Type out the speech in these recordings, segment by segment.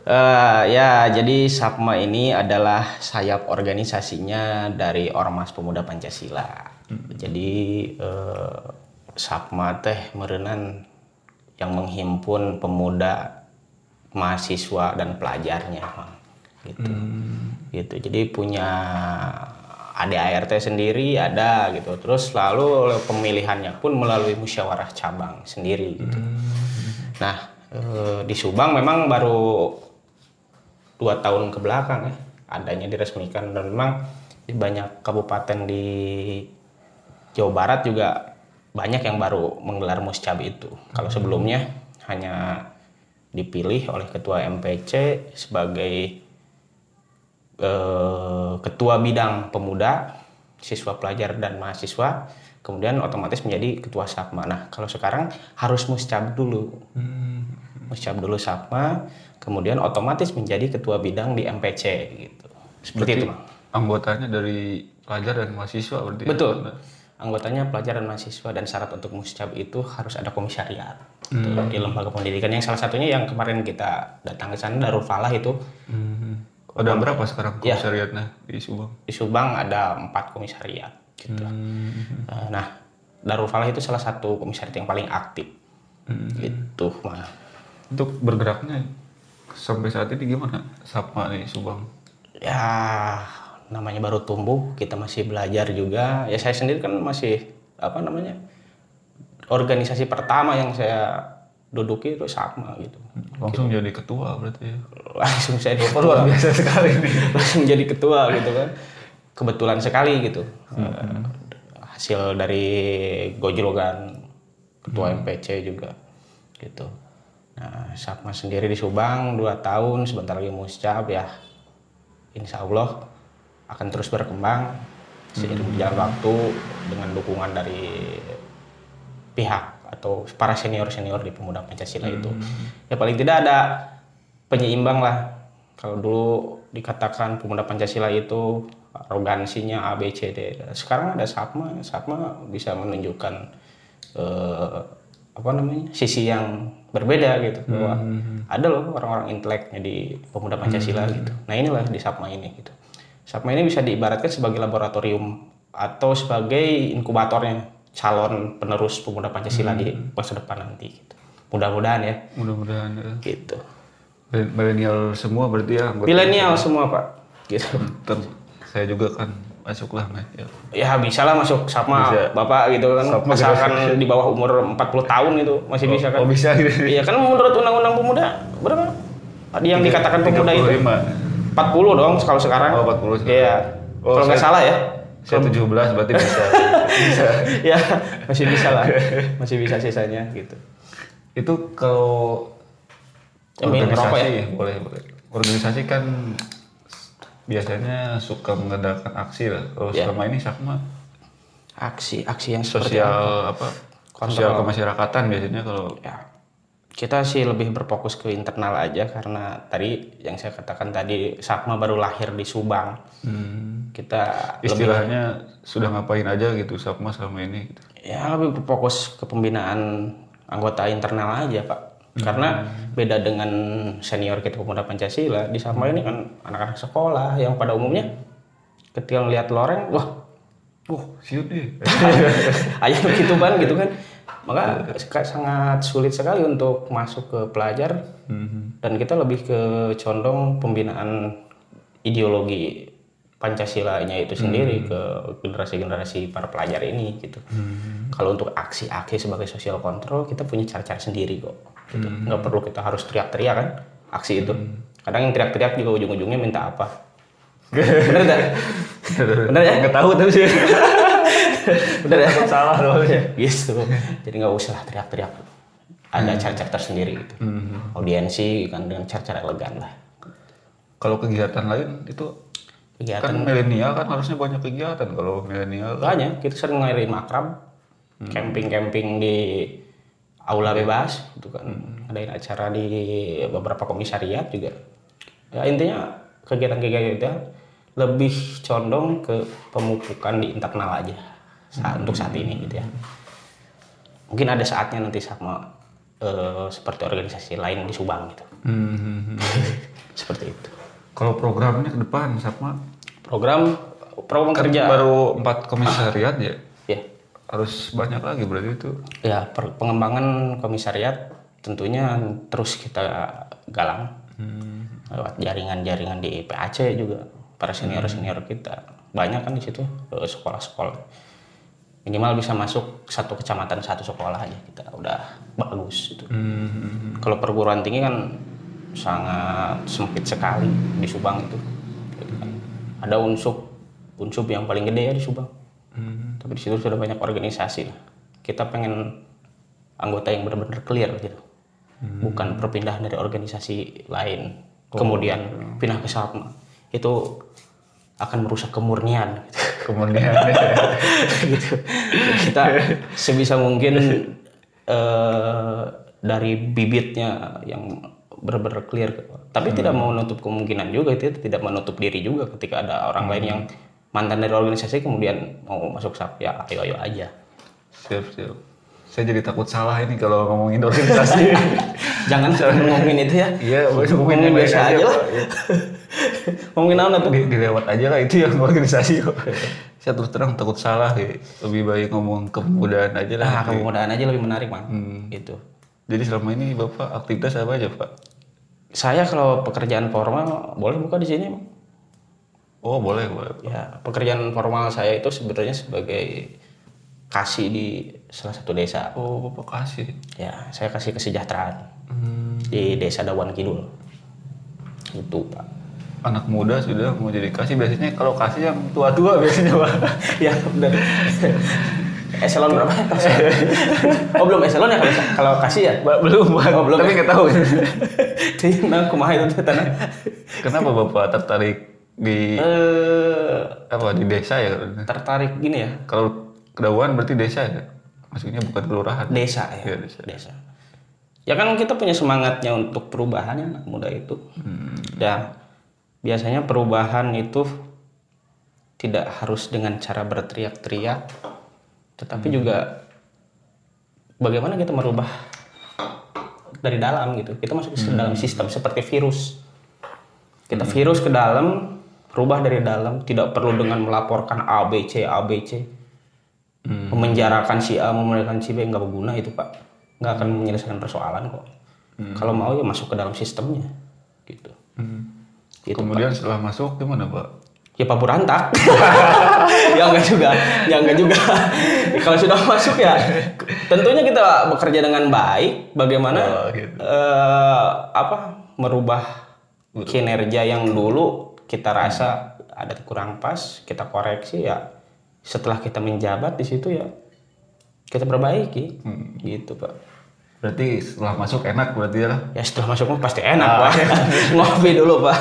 Eh, ya, jadi Sapma ini adalah sayap organisasinya dari Ormas Pemuda Pancasila. Jadi eh, Sapma teh merenan yang menghimpun pemuda, mahasiswa dan pelajarnya, gitu. Gitu. Jadi punya ADART sendiri ada gitu. Terus lalu pemilihannya pun melalui musyawarah cabang sendiri gitu. Nah, eh, di Subang memang baru dua tahun ke belakang ya adanya diresmikan dan memang di banyak kabupaten di Jawa Barat juga banyak yang baru menggelar muscab itu. Kalau sebelumnya hanya dipilih oleh ketua MPC sebagai eh, ketua bidang pemuda, siswa pelajar dan mahasiswa, kemudian otomatis menjadi ketua Sapma. Nah, kalau sekarang harus muscab dulu. Muscab dulu Sapma, kemudian otomatis menjadi ketua bidang di MPC gitu. Seperti itu, Bang. Anggotanya dari pelajar dan mahasiswa berarti. ya? Betul. Anggotanya pelajar dan mahasiswa dan syarat untuk muscab itu harus ada komisariat gitu, di lembaga pendidikan yang salah satunya yang kemarin kita datang ke sana Darul Falah itu Hmm. Ada berapa sekarang Ya. komisariatnya di Subang? di Subang ada empat komisariat gitu. Hmm. Eh, Nah, Darul Falah itu salah satu komisariat yang paling aktif. Gitu, mah. Untuk bergeraknya sampai saat ini gimana? Sapma nih Subang. Ya, namanya baru tumbuh, kita masih belajar juga. Ya saya sendiri kan masih apa namanya? organisasi pertama yang saya duduki itu sama gitu. Langsung jadi ketua berarti ya. Langsung saya dioper Luar biasa sekali nih. langsung jadi ketua gitu kan kebetulan sekali gitu Eh, hasil dari gojlogan ketua MPC juga gitu nah Sapma sendiri di Subang dua tahun sebentar lagi muscab ya. Insya Allah akan terus berkembang seiring berjalan waktu dengan dukungan dari pihak atau para senior senior di pemuda Pancasila itu. Ya paling tidak ada penyeimbang lah. Kalau dulu dikatakan pemuda Pancasila itu arogansinya A B C D. Sekarang ada Sapma Sapma bisa menunjukkan eh, apa namanya sisi yang berbeda gitu. Bahwa ada loh orang-orang inteleknya di pemuda Pancasila gitu. Nah inilah di Sapma ini gitu. Sapma ini bisa diibaratkan sebagai laboratorium atau sebagai inkubatornya calon penerus pemuda Pancasila di masa depan nanti gitu. mudah-mudahan ya. Mudah-mudahan ya. gitu. Milenial semua berarti ya. milenial semua pak. Gitu. Ter- saya juga kan masuk lah Mas. Ya. ya bisa lah masuk sama Bisa. bapak gitu kan Sapma asalkan di bawah umur 40 tahun itu masih bisa kan Oh bisa gitu. iya kan menurut undang-undang pemuda berapa yang dikatakan pemuda itu 35. 40 dong kalau sekarang Oh, 40 sekarang. iya Oh, kalau nggak salah ya Saya 17 berarti bisa. bisa. ya masih bisa lah masih bisa sisanya gitu Itu kalau ngerokok organisasi ya? boleh boleh. Organisasi kan biasanya suka mengadakan aksi lah. Kalau Ya. selama ini Sakma aksi aksi yang sosial apa? Sosial kemasyarakatan biasanya kalau ya kita sih lebih berfokus ke internal aja karena tadi yang saya katakan tadi Sakma baru lahir di Subang hmm, kita lebih istilahnya sudah ngapain aja gitu Sakma selama ini gitu. ya lebih berfokus ke pembinaan anggota internal aja pak karena beda dengan senior kita pemuda Pancasila di Sama ini kan anak-anak sekolah yang pada umumnya ketika ngelihat loreng wah Wah, siut deh. ayah begitu kan gitu kan maka sangat sulit sekali untuk masuk ke pelajar Mhm. dan kita lebih ke condong pembinaan ideologi Pancasila-nya itu sendiri ke generasi-generasi para pelajar ini gitu. Kalau untuk aksi-aksi sebagai sosial kontrol kita punya cara-cara sendiri kok. Gitu. Nggak perlu kita harus teriak-teriak kan aksi itu. Kadang yang teriak-teriak juga ujung-ujungnya minta apa? Bener nggak? Bener ya? Nggak tahu tapi sih. Bener ya? Salah soalnya. gitu jadi nggak usah teriak-teriak ada cara-cara tersendiri gitu audiensi kan dengan cara-cara elegan lah Kalau kegiatan lain itu kegiatan. Kan milenial kan harusnya banyak kegiatan kalau milenial. Banyak kita sering ngairin makrab camping-camping di aula bebas gitu kan. Adain acara di beberapa komisariat juga. Ya intinya kegiatan-kegiatan kita lebih condong ke pemupukan di internal aja saat, untuk saat ini gitu ya. Mungkin ada saatnya nanti sama eh, seperti organisasi lain di Subang gitu. Hmm. seperti itu Kalau programnya ke depan sama program program kan kerja. baru empat komisariat ya. ya Harus banyak lagi berarti itu. ya pengembangan komisariat tentunya terus kita galang. Lewat jaringan-jaringan di PAC juga para senior senior kita. Banyak kan di situ sekolah-sekolah. Minimal bisa masuk satu kecamatan satu sekolah aja kita. Udah bagus itu. Kalau perguruan tinggi kan sangat sempit sekali di Subang itu Gitu kan. ada unsub unsub yang paling gede ya di Subang tapi di situ sudah banyak organisasi lah. kita pengen anggota yang benar-benar clear gitu bukan perpindahan dari organisasi lain kemudian pindah ke Sapma itu akan merusak kemurnian gitu. Kemudian gitu. kita sebisa mungkin eh, dari bibitnya yang benar-benar clear tapi tidak menutup kemungkinan juga itu tidak menutup diri juga ketika ada orang lain yang mantan dari organisasi kemudian mau masuk sap ya ayo ayo aja siap siap. Saya jadi takut salah ini kalau ngomongin organisasi. jangan ngomongin itu ya Iya, ngomongin biasa aja aja, lah. Iya. ngomongin apa tuh Di- dilewat aja lah itu yang organisasi kok. Saya terus terang takut salah ya. Lebih baik ngomong kepemudaan aja lah. kemudaan aja lebih menarik man gitu Jadi selama ini Bapak aktivitas apa aja Pak? Saya kalau pekerjaan formal boleh buka di sini? Oh boleh boleh. Ya, pekerjaan formal saya itu sebenarnya sebagai kasih di salah satu desa. Oh Bapak kasih. Ya, saya kasih kesejahteraan Hmm, di desa Dawan Kidul. Itu, Pak. anak muda sudah mau jadi kasih biasanya kalau kasih yang tua-tua biasanya Pak. ya, udah. eselon berapa? oh, belum eselon ya kalau, kalau kasih ya? Belum. Oh, belum Tapi ya? nggak tahu. Jadi, nah, kumaha itu tanah. Kenapa Bapak tertarik di Eh, apa di desa ya? tertarik gini ya, Kalau kedauan berarti desa ya? Maksudnya bukan kelurahan. desa ya. Iya, desa. desa. Ya kan kita punya semangatnya untuk perubahan ya anak muda itu. Dan biasanya perubahan itu tidak harus dengan cara berteriak-teriak, tetapi juga bagaimana kita merubah dari dalam gitu. Kita masuk ke dalam sistem seperti virus. Kita virus ke dalam, rubah dari dalam, tidak perlu dengan melaporkan A, B, C, A, B, C memenjarakan si A, memenjarakan si B nggak berguna itu pak, nggak akan menyelesaikan persoalan kok. Kalau mau ya masuk ke dalam sistemnya, gitu. Gitu, Kemudian setelah masuk gimana Pak? Ya Pak Burantak. ya enggak juga, ya enggak juga. Kalau sudah masuk ya, tentunya kita bekerja dengan baik. Bagaimana Oh, gitu. eh, apa merubah kinerja yang dulu kita rasa ada kurang pas, kita koreksi ya. Setelah kita menjabat di situ ya kita perbaiki, gitu Pak. Berarti setelah masuk enak berarti ya? Ya setelah masuk pasti enak Pak. Ngopi dulu Pak.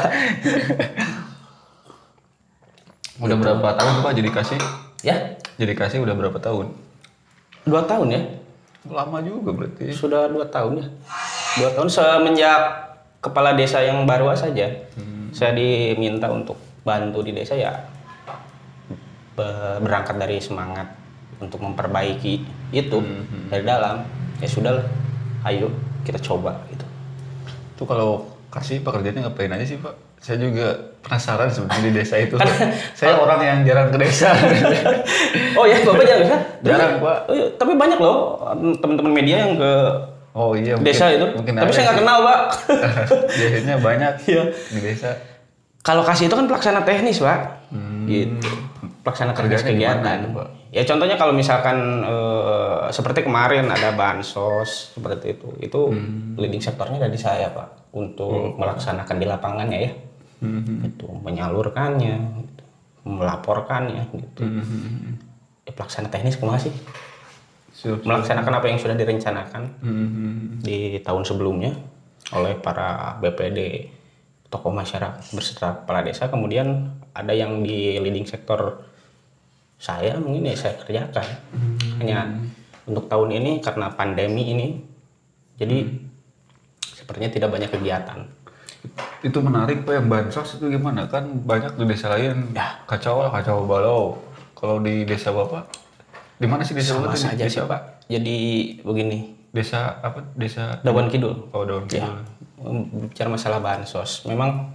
Udah berapa tahun Pak jadi kasih? Ya, Jadi kasih udah berapa tahun? dua tahun ya. Lama juga berarti. Sudah dua tahun ya. Dua tahun semenjak kepala desa yang baru saja, saya diminta untuk bantu di desa ya be- berangkat dari semangat untuk memperbaiki itu dari dalam. Ya sudah, ayo kita coba gitu. Itu kalau kasih pekerjaannya ngapain aja sih Pak? Saya juga penasaran sebenarnya di desa itu. saya orang yang jarang ke desa. Oh ya, bapak jangan bisa. Jarang, Pak. Oh, iya, tapi banyak loh teman-teman media yang ke Oh iya, mungkin, desa itu. Mungkin tapi saya nggak kenal pak. Biasanya banyak Iya. di desa. Kalau kasih itu kan pelaksana teknis, Pak. Gitu. Pelaksana Hmm. Gimana kegiatan. itu, Pak? Ya contohnya kalau misalkan eh, seperti kemarin ada bansos seperti itu, itu Hmm. leading sektornya dari saya, Pak, untuk melaksanakan di lapangannya ya. Hmm. Itu menyalurkannya, gitu. melaporkannya gitu. Hmm. Ya, pelaksana teknis ke mana sih? Siap. Melaksanakan apa yang sudah direncanakan Hmm. di tahun sebelumnya oleh para BPD tokoh masyarakat berserta kepala desa kemudian ada yang di leading sektor saya mungkin ya saya kerjakan hanya untuk tahun ini karena pandemi ini jadi sepertinya tidak banyak kegiatan Itu menarik Pak yang bansos itu gimana? Kan banyak di desa lain Ya. kacau lah, kacau balau. Kalau di desa Bapak, di mana sih desa sama Bapak? saja sih pak jadi begini desa apa desa Dawan Kidul. oh daun Ya, kidul bicara masalah bansos, memang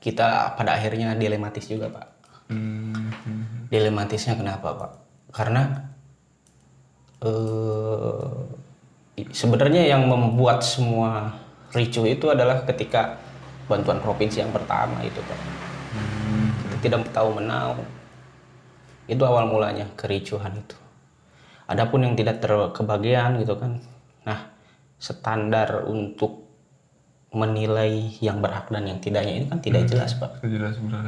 kita pada akhirnya dilematis juga pak. Hmm. Dilematisnya kenapa pak? Karena eh sebenarnya yang membuat semua ricuh itu adalah ketika bantuan provinsi yang pertama itu pak. Kita tidak tahu menau. Itu awal mulanya kericuhan itu. Adapun yang tidak terkebagian gitu kan. Nah, standar untuk menilai yang berhak dan yang tidaknya ini kan tidak jelas, Pak. jelas benar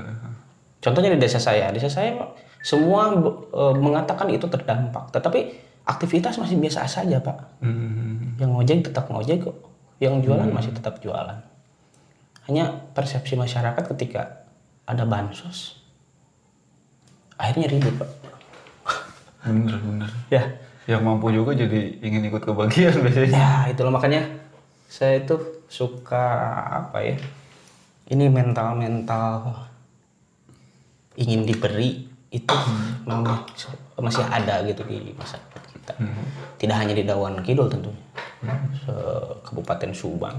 Contohnya di desa saya, desa saya semua e, mengatakan itu terdampak, tetapi aktivitas masih biasa saja, Pak. Hmm, Yang ngojek tetap ngojek kok, yang jualan masih tetap jualan. Hanya persepsi masyarakat ketika ada bansos, akhirnya ribut, Pak. bener bener Ya, yang mampu juga jadi ingin ikut kebagian biasanya Ya, itulah makanya saya itu suka apa ya? Ini mental-mental ingin diberi itu memang masih ada gitu di masyarakat kita. Tidak hanya di Dawan Kidul tentunya. Se- Kabupaten Subang.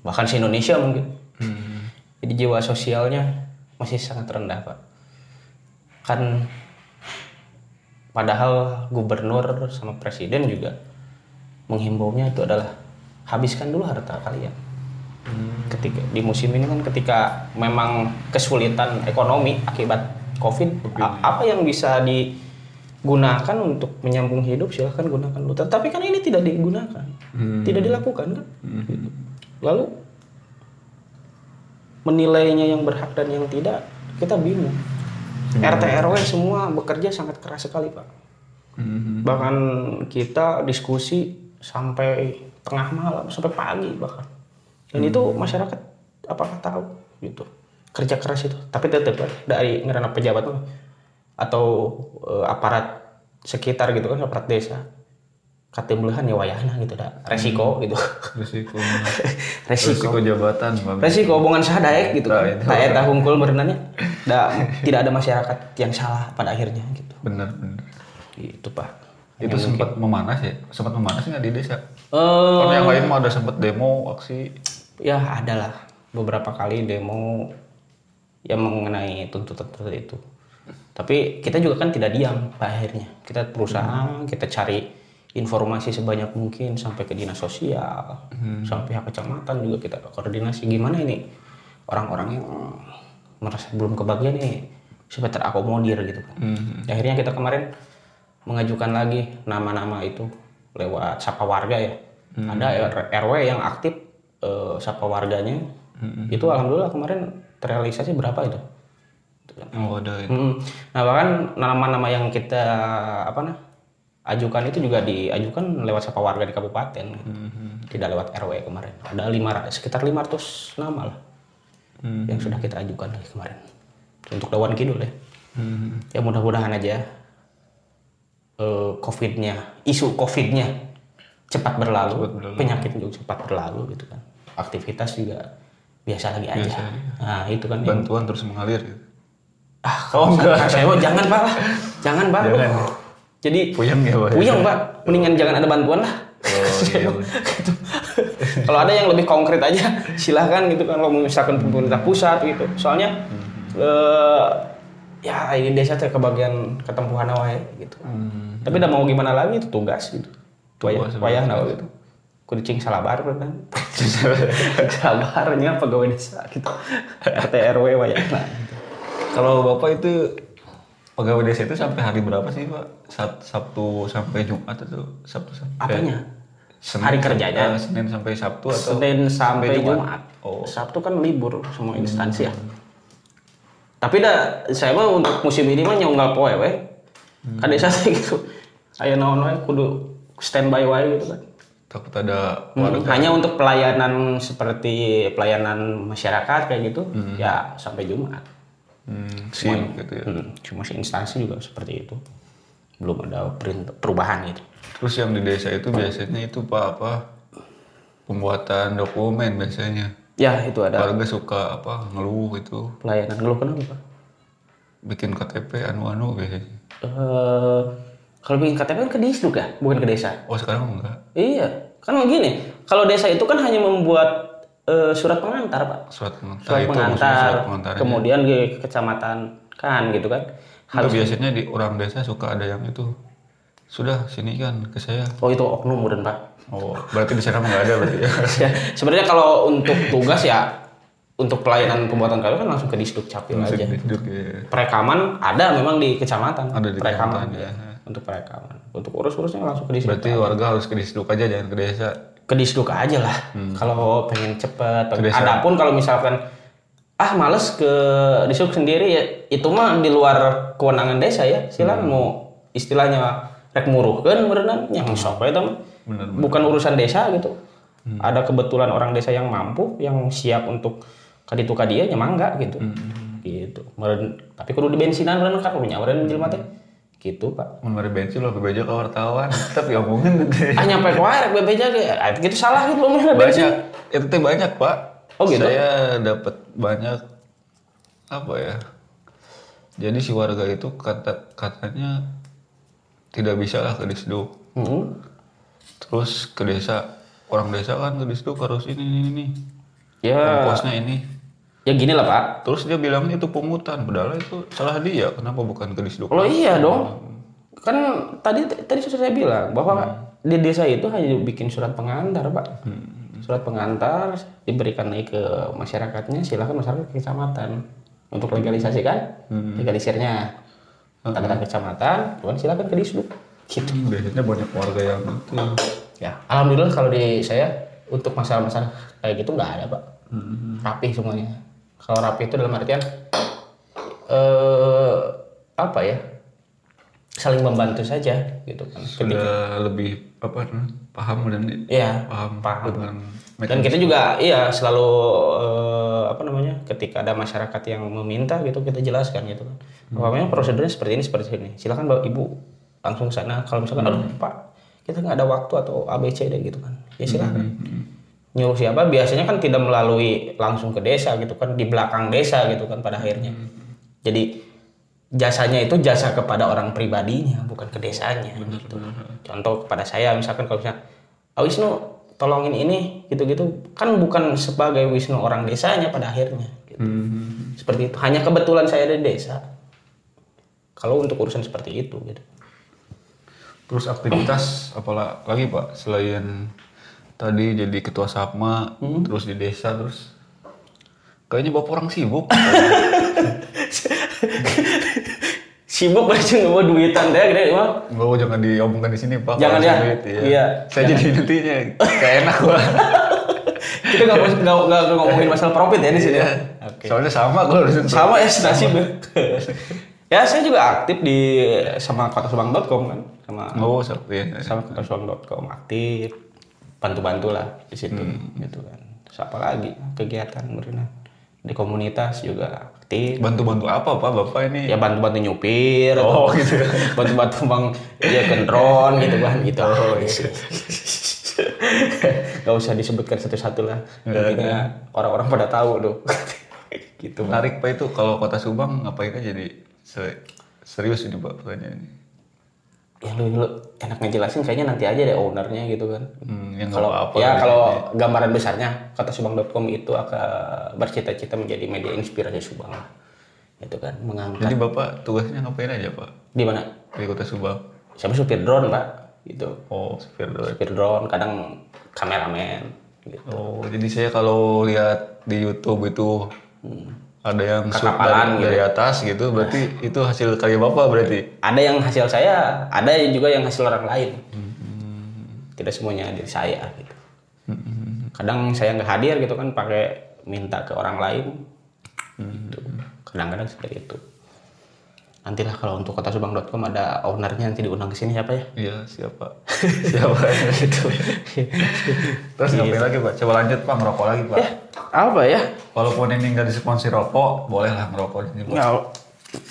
Bahkan se Indonesia mungkin. Hmm, Jadi jiwa sosialnya masih sangat rendah, Pak. Kan padahal gubernur sama presiden juga menghimbaunya itu adalah habiskan dulu harta kalian. Ketika di musim ini kan ketika memang kesulitan ekonomi akibat Covid, a- apa yang bisa digunakan untuk menyambung hidup silahkan gunakan dulu. Tetapi kan ini tidak digunakan. Tidak dilakukan kan? Gitu. Lalu menilainya yang berhak dan yang tidak kita bingung. RT RW semua bekerja sangat keras sekali pak. hmm, Bahkan kita diskusi sampai tengah malam sampai pagi bahkan. Dan itu masyarakat apakah tahu gitu kerja keras itu. Tapi tetap dari ngerana pejabat atau eh, aparat sekitar gitu kan aparat desa. Katembelahan ya wayahna gitu dah resiko gitu. Risiko resiko. Risiko jabatan Bang. resiko hubungan sadaek gitu Nah, kan tak eta hungkul berenangnya da, tidak ada masyarakat yang salah pada akhirnya gitu. Bener bener itu pak. Itu sempat memanas ya? Sempat memanas nggak di desa? Eh kan yang lain mah ada sempat demo aksi. Ya adalah beberapa kali demo. Yang mengenai tuntutan itu tapi kita juga kan tidak diam pada akhirnya. Kita berusaha kita cari informasi sebanyak mungkin sampai ke dinas sosial sampai pihak kecamatan juga kita koordinasi. Gimana ini? Orang-orang yang merasa belum kebagian ini supaya terakomodir gitu kan. Hmm. akhirnya kita kemarin mengajukan lagi nama-nama itu lewat sapa warga ya. Ada R- RW yang aktif eh, sapa warganya. Itu alhamdulillah kemarin terrealisasi berapa itu oh ada itu Mm. Nah bahkan nama-nama yang kita apa nah ajukan itu juga diajukan lewat siapa warga di kabupaten, tidak lewat RW kemarin. Ada lima sekitar 500 nama lah yang sudah kita ajukan kemarin untuk Dawan Kidul ya. Hmm. Ya mudah-mudahan aja eh, COVID-nya, isu COVID-nya cepat berlalu, penyakit juga cepat berlalu gitu kan. Aktivitas juga biasa lagi aja. Nah itu kan yang bantuan terus mengalir gitu Ah, oh enggak. Saya mau jangan pak lah, jangan pak. Jangan. Jadi puyeng ya pak puyeng pak, mendingan jangan ada bantuan lah. oh iya Gitu. Kalau ada yang lebih konkret aja, silahkan gitu kan. Kalau misalkan pemerintah pusat gitu. Soalnya eh, ya ini desa teh kebagian ketempuhan wae gitu. Hmm. Tapi udah mau gimana lagi itu tugas gitu. Wayah, Tugas, wayah nawa gitu. Kucing salabar kan. Salabarnya pegawai desa gitu. RT RW wayah. Nah, kalau bapak itu pegawai desa itu sampai hari berapa sih pak Sat- sabtu sampai jumat atau sabtu sampai apanya? Senin Hari kerjanya? eh, senin sampai sabtu atau Senin sampai Jumat? Jumat. Oh. Sabtu kan libur semua instansi ya. Tapi dah saya mah untuk musim ini mah nyonggal poe we. Kan desa teh gitu. Aya naon wae kudu standby wae gitu kan. takut ada Hmm, Hanya untuk pelayanan seperti pelayanan masyarakat kayak gitu ya sampai Jumat. Hmm, sim gitu ya Hmm, cuma si instansi juga seperti itu. Belum ada perintah perubahan gitu. terus yang di desa itu biasanya itu pak apa pembuatan dokumen biasanya Ya, itu ada warga suka apa ngeluh gitu pelayanan ngeluh kenapa, Pak? bikin KTP anu-anu biasanya Eh, Kalau bikin KTP kan ke disduk ya, bukan ke desa. Oh sekarang enggak. Iya, kan gini. Kalau desa itu kan hanya membuat eh, surat pengantar, Pak. Surat pengantar. Surat pengantar, surat pengantarnya. kemudian ke kecamatan kan gitu kan. Itu biasanya di orang desa suka ada yang itu. Sudah sini kan ke saya. Oh itu oknum meren Pak. Oh, berarti di sana nggak ada berarti ya. Ya, Sebenarnya kalau untuk tugas ya untuk pelayanan pembuatan KTP kan langsung ke disduk capil aja. Duduk ya. Perekaman ada memang di kecamatan. Ada di perekaman kecamatan, ya. ya. Untuk perekaman. Untuk urus-urusnya langsung ke disduk. Berarti warga harus ke disduk aja jangan ke desa. Ke disduk aja lah. Kalau pengen cepet. Hmm. Desa. Adapun kalau misalkan ah males ke disduk sendiri ya itu mah di luar kewenangan desa ya. Silakan Hmm. mau istilahnya rek muruhkeun berenang yang sok we eta mah. Bener, Bukan urusan desa gitu. Hmm. Ada kebetulan orang desa yang mampu, yang siap untuk kaditu ka dia nya mangga gitu. Hmm. Gitu. Meureun tapi kudu di bensinan meureun kan punya jelema teh. Gitu, Pak. Mari bensin lo bebeja ke wartawan. Tapi omongin gitu. Ah nyampe ke wae rek BPJ ge. Ah gitu salah gitu ngomongnya banyak itu teh banyak pak Oh, gitu? saya dapat banyak apa ya jadi si warga itu kata katanya tidak bisa lah ke disduk Hmm. terus ke desa orang desa kan ke disduk harus ini ini ini Ya, posnya ini ya gini lah Pak. terus dia bilangnya itu pungutan padahal itu salah dia kenapa bukan ke disduk Kalau iya dong. Kan tadi tadi sudah saya bilang bahwa di desa itu hanya bikin surat pengantar, Pak. Surat pengantar diberikan naik ke masyarakatnya, silakan masyarakat ke kecamatan untuk legalisasi kan? Legalisirnya. Tanda kecamatan, kemudian silakan ke disduk. Gitu. Hmm, biasanya banyak warga yang itu Ya, alhamdulillah kalau di saya untuk masalah-masalah kayak gitu nggak ada, Pak. Rapih semuanya. Kalau rapih itu dalam artian eh apa ya? Saling membantu saja gitu kan. sudah lebih apa paham dan Iya, paham paham. dengan Dan kita juga iya selalu eh, apa namanya? ketika ada masyarakat yang meminta gitu kita jelaskan gitu kan. Bahwa memang prosedurnya seperti ini seperti ini. Silakan Bapak Ibu langsung ke sana kalau misalkan aduh Pak, kita nggak ada waktu atau ABC deh gitu kan. Ya silakan. Nyuruh siapa biasanya kan tidak melalui langsung ke desa gitu kan di belakang desa gitu kan pada akhirnya. Jadi jasanya itu jasa kepada orang pribadinya bukan ke desanya gitu. Contoh kepada saya misalkan kalau misalnya "Ah, Wisnu tolongin ini gitu-gitu kan bukan sebagai Wisnu orang desanya pada akhirnya gitu. Hmm. Seperti itu. Hanya kebetulan saya ada di desa. Kalau untuk urusan seperti itu gitu. Terus aktivitas apalah lagi Pak selain tadi jadi ketua Sapma, terus di desa terus kayaknya Bapak orang sibuk. Sibuk aja nggak mau duitan deh gede mah. Enggak mau jangan diomongkan di sini Pak. Jangan ya. duit, iya. Iya. Saya jadi nantinya kayak enak gua. Kita nggak mau- nggak nggak ngomongin masalah profit ya di sini. Iya. Oke. Soalnya sama kalau Sama ya nasib. ya saya juga aktif di sama kotasubang.com kan sama Oh, seperti ya. sama kotasubang.com aktif bantu-bantu lah di situ gitu kan. Terus apa lagi kegiatan Murina di komunitas juga aktif. Bantu-bantu apa Pak Bapak ini? Ya bantu-bantu nyupir, Oh, atau gitu. bantu-bantu bang ya ke drone gitu kan gitu. Oh, iya. Gak usah disebutkan satu-satu lah. Intinya orang-orang pada tahu tuh. gitu. Menarik Pak itu kalau Kota Subang ngapain aja di se- serius ini Pak pertanyaan ini. Ya lu, lu enak ngejelasin kayaknya nanti aja deh ownernya gitu kan. Hmm, yang Kalau apa-apa. ya gitu. kalau gambaran besarnya kata subang.com itu akan bercita-cita menjadi media inspirasi Subang lah. Itu kan mengangkat Jadi Bapak tugasnya ngapain aja Pak di mana? di Kota Subang? Siapa supir drone, Pak? Gitu. Oh, supir drone. Supir drone, kadang kameramen gitu. Oh, jadi saya kalau lihat di YouTube itu ada yang shoot Kekapalan dari, dari atas gitu, berarti itu hasil karya Bapak berarti. Ada yang hasil saya, ada yang juga yang hasil orang lain. Tidak semuanya dari saya gitu. Kadang saya nggak hadir gitu kan pakai minta ke orang lain. Gitu. Kadang-kadang seperti itu. Nantilah kalau untuk kotasubang.com ada ownernya nanti diundang ke sini siapa ya? Iya, siapa? siapa itu? Terus ngapain lagi Pak? Coba lanjut Pak, ngerokok lagi Pak. Ya, apa ya? Walaupun ini nggak disponsori rokok, boleh lah ngerokok di sini Pak. Nggak,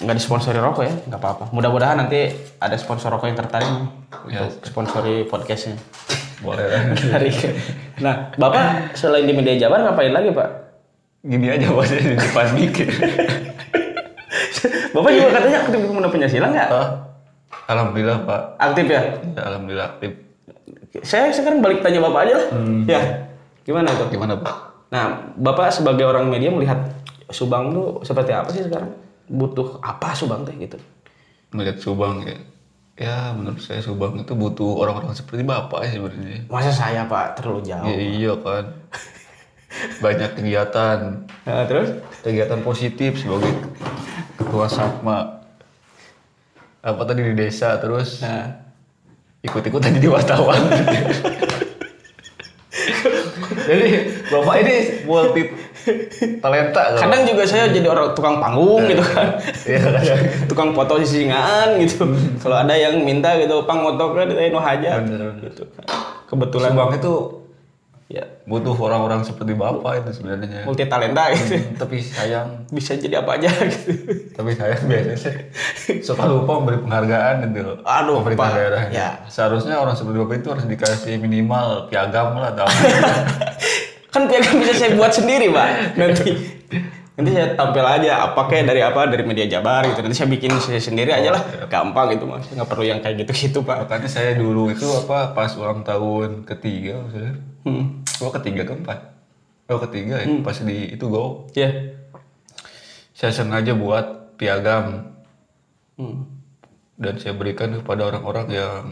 nggak disponsori rokok ya, nggak apa-apa. Mudah-mudahan nanti ada sponsor rokok yang tertarik Ya. untuk sponsori podcastnya. Boleh lah. Nah, Bapak selain di media Jabar ngapain lagi Pak? Gini aja saya di depan mikir. Bapak juga katanya aktif di pemuda Pancasila nggak? Alhamdulillah Pak. Aktif ya? Ya, Alhamdulillah aktif. Saya sekarang balik tanya Bapak aja lah. Ya. Gimana itu? Gimana Pak? Nah, Bapak sebagai orang media melihat Subang tuh seperti apa sih sekarang? Butuh apa Subang teh gitu? Melihat Subang ya. Ya menurut saya Subang itu butuh orang-orang seperti Bapak ya sebenarnya. Masa saya Pak terlalu jauh? Ya, iya kan. Banyak kegiatan, Nah, terus? kegiatan positif sebagai ketua Sapma. Apa tadi di desa terus Nah, ikut-ikutan jadi wartawan. jadi Bapak ini multi talenta kan? kadang juga saya jadi orang tukang panggung gitu kan. Iya kadang. tukang foto sisingan gitu. Kalau ada yang minta gitu, pang moto kan itu aja Bener, bener. gitu. Kebetulan Subang itu ya butuh orang-orang seperti Bapak itu sebenarnya. multi talenta gitu. Tapi sayang, Bisa jadi apa aja gitu. tapi sayang biasanya suka lupa memberi penghargaan loh. Aduh, pemerintah Pak. daerah. Ya. Seharusnya orang seperti Bapak itu harus dikasih minimal piagam lah atau kan piagam bisa saya buat sendiri pak nanti nanti saya tampil aja apa kayak dari apa dari media Jabar gitu nanti saya bikin saya sendiri aja lah gampang gitu mas nggak perlu yang kayak gitu gitu pak Makanya saya dulu itu apa pas ulang tahun ketiga maksudnya. hmm. Oh ketiga keempat. Oh ketiga ya pas di itu go. ya Saya sengaja buat piagam hmm. dan saya berikan kepada orang-orang yang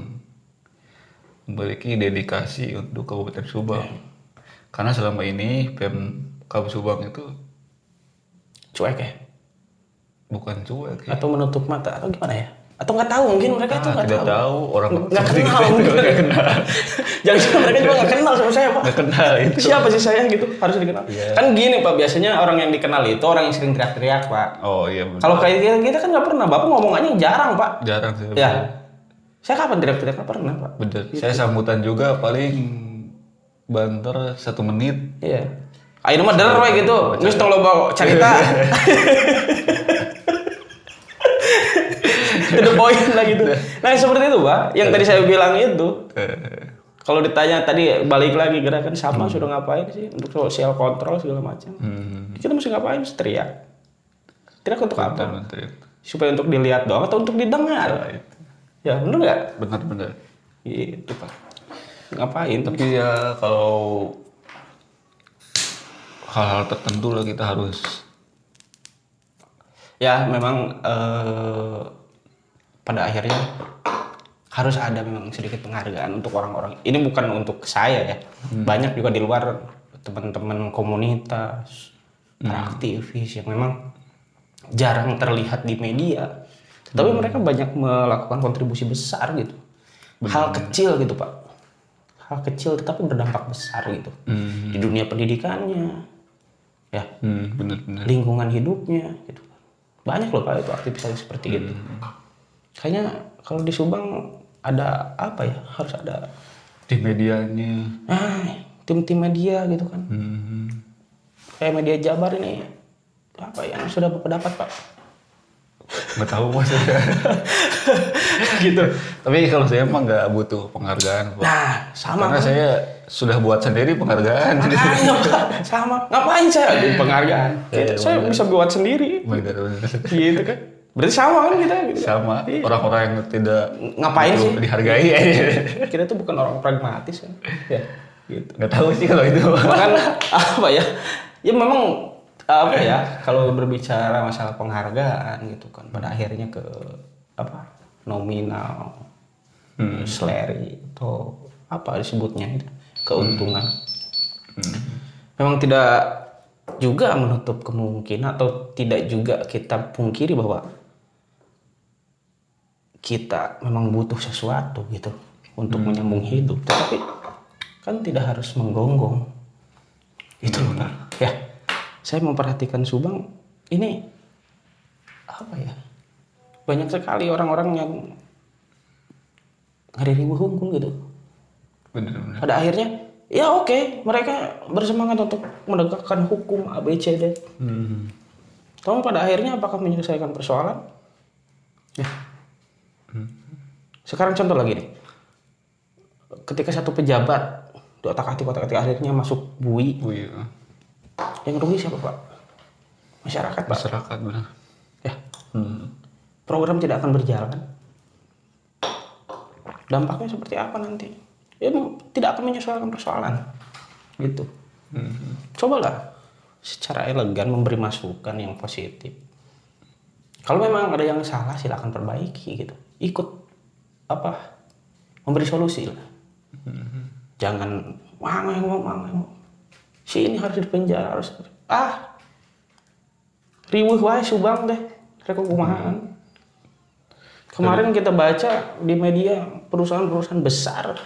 memiliki dedikasi untuk Kabupaten Subang. Karena selama ini Pemkab Subang itu cuek ya bukan cuek ya. atau menutup mata atau gimana ya atau nggak tahu mungkin mereka itu Ah, nggak tahu tahu orang nggak kenal mungkin nggak kenal. jangan mereka juga nggak kenal sama saya pak Nggak kenal itu. siapa sih saya gitu harus dikenal Iya. kan gini pak biasanya orang yang dikenal itu orang yang sering teriak-teriak pak Oh iya benar. kalau kayak kita, kita kan nggak pernah bapak ngomongannya jarang pak jarang sih. Ya. Saya kapan teriak-teriak nggak pernah, Pak. Bener. Saya sambutan juga paling banter satu menit. Iya. Ayo mah we gitu. Terus tong loba cerita. To the point lah gitu. Nah, seperti itu, Pak. Yang tadi saya bilang itu. Eh, Kalau ditanya tadi balik lagi gerakan sama sudah ngapain sih untuk sosial kontrol segala macam. hmm, Kita mesti ngapain? Teriak. Teriak untuk apa? Supaya untuk dilihat doang atau untuk didengar? Ya, bener nggak? Benar-benar. Gitu, Pak. Ngapain? Tapi ya kalau hal-hal tertentu lah kita harus ya memang eh, pada akhirnya harus ada memang sedikit penghargaan untuk orang-orang. Ini bukan untuk saya ya. Banyak juga di luar teman-teman komunitas para aktivis yang memang jarang terlihat di media. Tapi mereka banyak melakukan kontribusi besar gitu. Hal kecil gitu pak. Hal kecil tetapi berdampak besar gitu. Hmm, di dunia pendidikannya. Ya. Hmm, benar-benar. lingkungan hidupnya gitu. Banyak loh pak itu aktivis seperti gitu kayaknya kalau di Subang ada apa ya harus ada Di medianya. ah tim-tim media gitu kan Hmm, kayak media Jabar ini apa yang sudah bapak dapat pak nggak tahu maksudnya. gitu. Tapi kalau saya emang nggak butuh penghargaan, Pak. nah sama Karena saya sudah buat sendiri penghargaan. Pak. sama ngapain saya penghargaan Iya, Gitu, saya bisa buat sendiri Benar-benar. gitu kan berarti sama kan kita? Gitu. Sama orang-orang yang tidak ngapain sih? dihargai. Kita tuh bukan orang pragmatis kan? Ya gitu. Nggak tahu sih kalau itu. Bahkan apa ya? Ya memang apa ya? Kalau berbicara masalah penghargaan gitu kan pada akhirnya ke apa? Nominal seleri atau apa disebutnya itu? Keuntungan. Memang tidak juga menutup kemungkinan atau tidak juga kita pungkiri bahwa kita memang butuh sesuatu gitu untuk menyambung hidup tetapi kan tidak harus menggonggong itu loh Pak. ya saya memperhatikan Subang ini apa ya banyak sekali orang-orang yang ngaribu hukum gitu benar-benar pada akhirnya ya oke mereka bersemangat untuk menegakkan hukum ABCD hmm. Tapi pada akhirnya apakah menyelesaikan persoalan? Ya. Sekarang contoh lagi nih. Ketika satu pejabat di otak atik otak atik akhirnya masuk bui, oh iya yang rugi siapa pak? Masyarakat pak. masyarakat benar Ya. hmm. Program tidak akan berjalan. dampaknya seperti apa nanti ya tidak akan menyesuaikan persoalan gitu cobalah secara elegan memberi masukan yang positif kalau memang ada yang salah silakan perbaiki gitu ikut apa memberi solusi lah jangan wah ngomong wah ngomong si ini harus dipenjara harus ah riweuh wae subang teh rek kumahaan kemarin kita baca di media perusahaan-perusahaan besar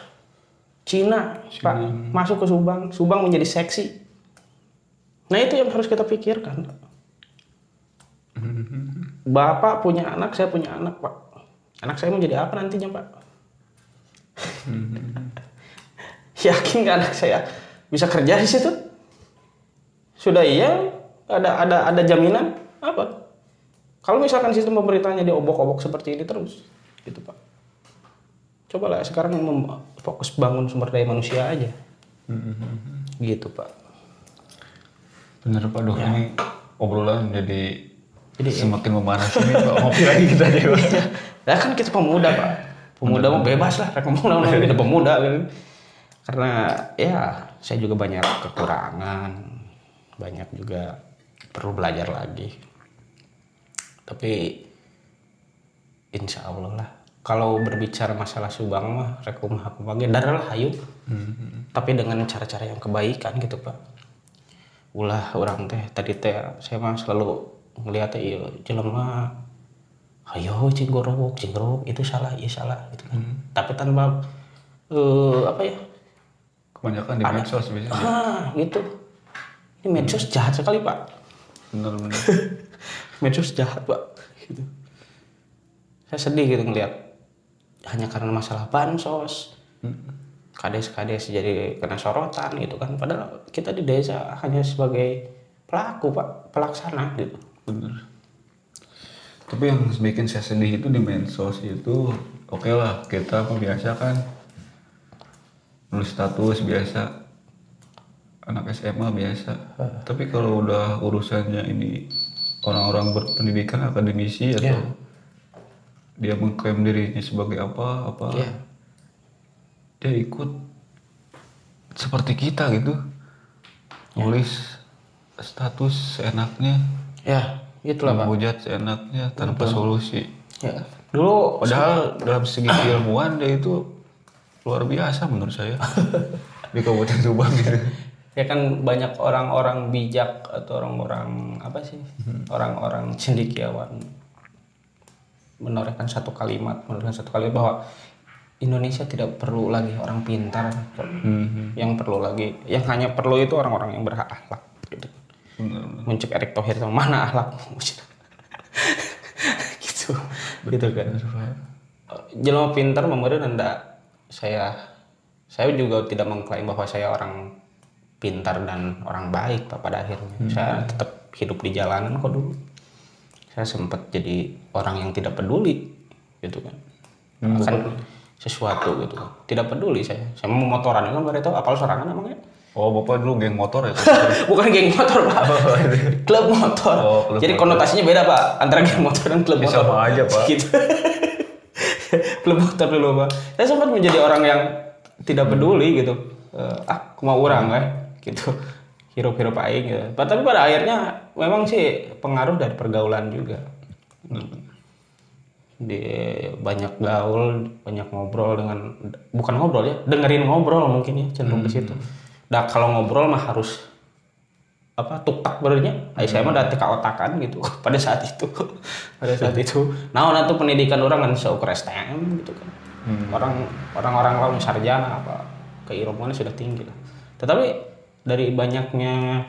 Cina, Pak, masuk ke Subang, Subang menjadi seksi. Nah itu yang harus kita pikirkan. Bapak punya anak, saya punya anak, Pak. Anak saya menjadi apa nantinya, Pak? Yakin nggak anak saya bisa kerja di situ? Sudah iya, ada ada ada jaminan apa? Kalau misalkan sistem pemerintahnya diobok-obok seperti ini terus, gitu Pak. Cobalah sekarang mem- fokus bangun sumber daya manusia aja, gitu Pak. Bener Pak, duh ini obrolan jadi, Jadi, semakin memanas ini Pak. Ngopi lagi kita Pak. Ya kan kita pemuda pak, pemuda mau bebas lah, rek ngomong ngomong kita pemuda gitu. Karena ya saya juga banyak kekurangan, banyak juga perlu belajar lagi. Tapi insya Allah lah. Kalau berbicara masalah Subang mah, rek kumaha kumaha ge darah lah hayu. Tapi dengan cara-cara yang kebaikan gitu pak. Ulah orang teh tadi teh saya mah selalu ngeliatnya iya jelema ayo cing gorok itu salah iya salah gitu kan. Tapi tanpa eh apa ya? Kebanyakan di medsos biasanya. ah gitu. Ini medsos jahat sekali pak. Bener-bener. medsos jahat pak gitu. Saya sedih gitu ngeliat. Hanya karena masalah bansos. Kades kades jadi kena sorotan gitu kan. Padahal kita di desa hanya sebagai pelaku pak pelaksana gitu Bener. Tapi yang bikin saya sedih itu di medsos itu oke lah kita membiasakan nulis status biasa anak SMA biasa. Tapi kalau udah urusannya ini orang-orang berpendidikan akademisi atau Iya. dia mengklaim dirinya sebagai apa apa Iya. dia ikut seperti kita gitu nulis status seenaknya ya itulah pak. Menghujat seenaknya tanpa solusi. ya. Dulu Padahal dalam segi keilmuan dia itu luar biasa menurut saya. Di Kabupaten Subang gitu. ya kan banyak orang-orang bijak atau orang-orang apa sih orang-orang cendekiawan menorehkan satu kalimat menorehkan satu kalimat bahwa Indonesia tidak perlu lagi orang pintar. Yang perlu lagi yang hanya perlu itu orang-orang yang berakhlak muncul Erick Thohir sama mana akhlak gitu. Gitu kan. Jelma pintar memudah enggak saya saya juga tidak mengklaim bahwa saya orang pintar dan orang baik Pak, pada akhirnya. Saya tetap hidup di jalanan kok dulu. Saya sempat jadi orang yang tidak peduli gitu kan. Akan sesuatu gitu. Tidak peduli saya. Saya mau motoran kan tahu apal sorangan emangnya Oh, Bapak dulu geng motor ya? bukan geng motor pak. Klub motor. Oh, klub jadi motor. konotasinya beda pak antara geng motor dan klub Ya, motor. sama aja, Pak. gitu. Klub motor dulu pak. Saya sempat menjadi orang yang tidak peduli gitu. Eh, ah aku mau orang kan gitu. Hirup-hirup aing gitu. Tapi pada akhirnya memang sih pengaruh dari pergaulan juga. Di banyak gaul banyak ngobrol dengan bukan ngobrol ya dengerin ngobrol mungkin ya cenderung ke situ nah kalau ngobrol mah harus apa tuktak berenya Ay, saya mah udah teka otakan gitu pada saat itu. Pada saat itu. Nah nah tuh pendidikan orang kan seukur STM gitu kan. Orang orang-orang lain sarjana apa keilmuannya sudah tinggi lah. Tetapi dari banyaknya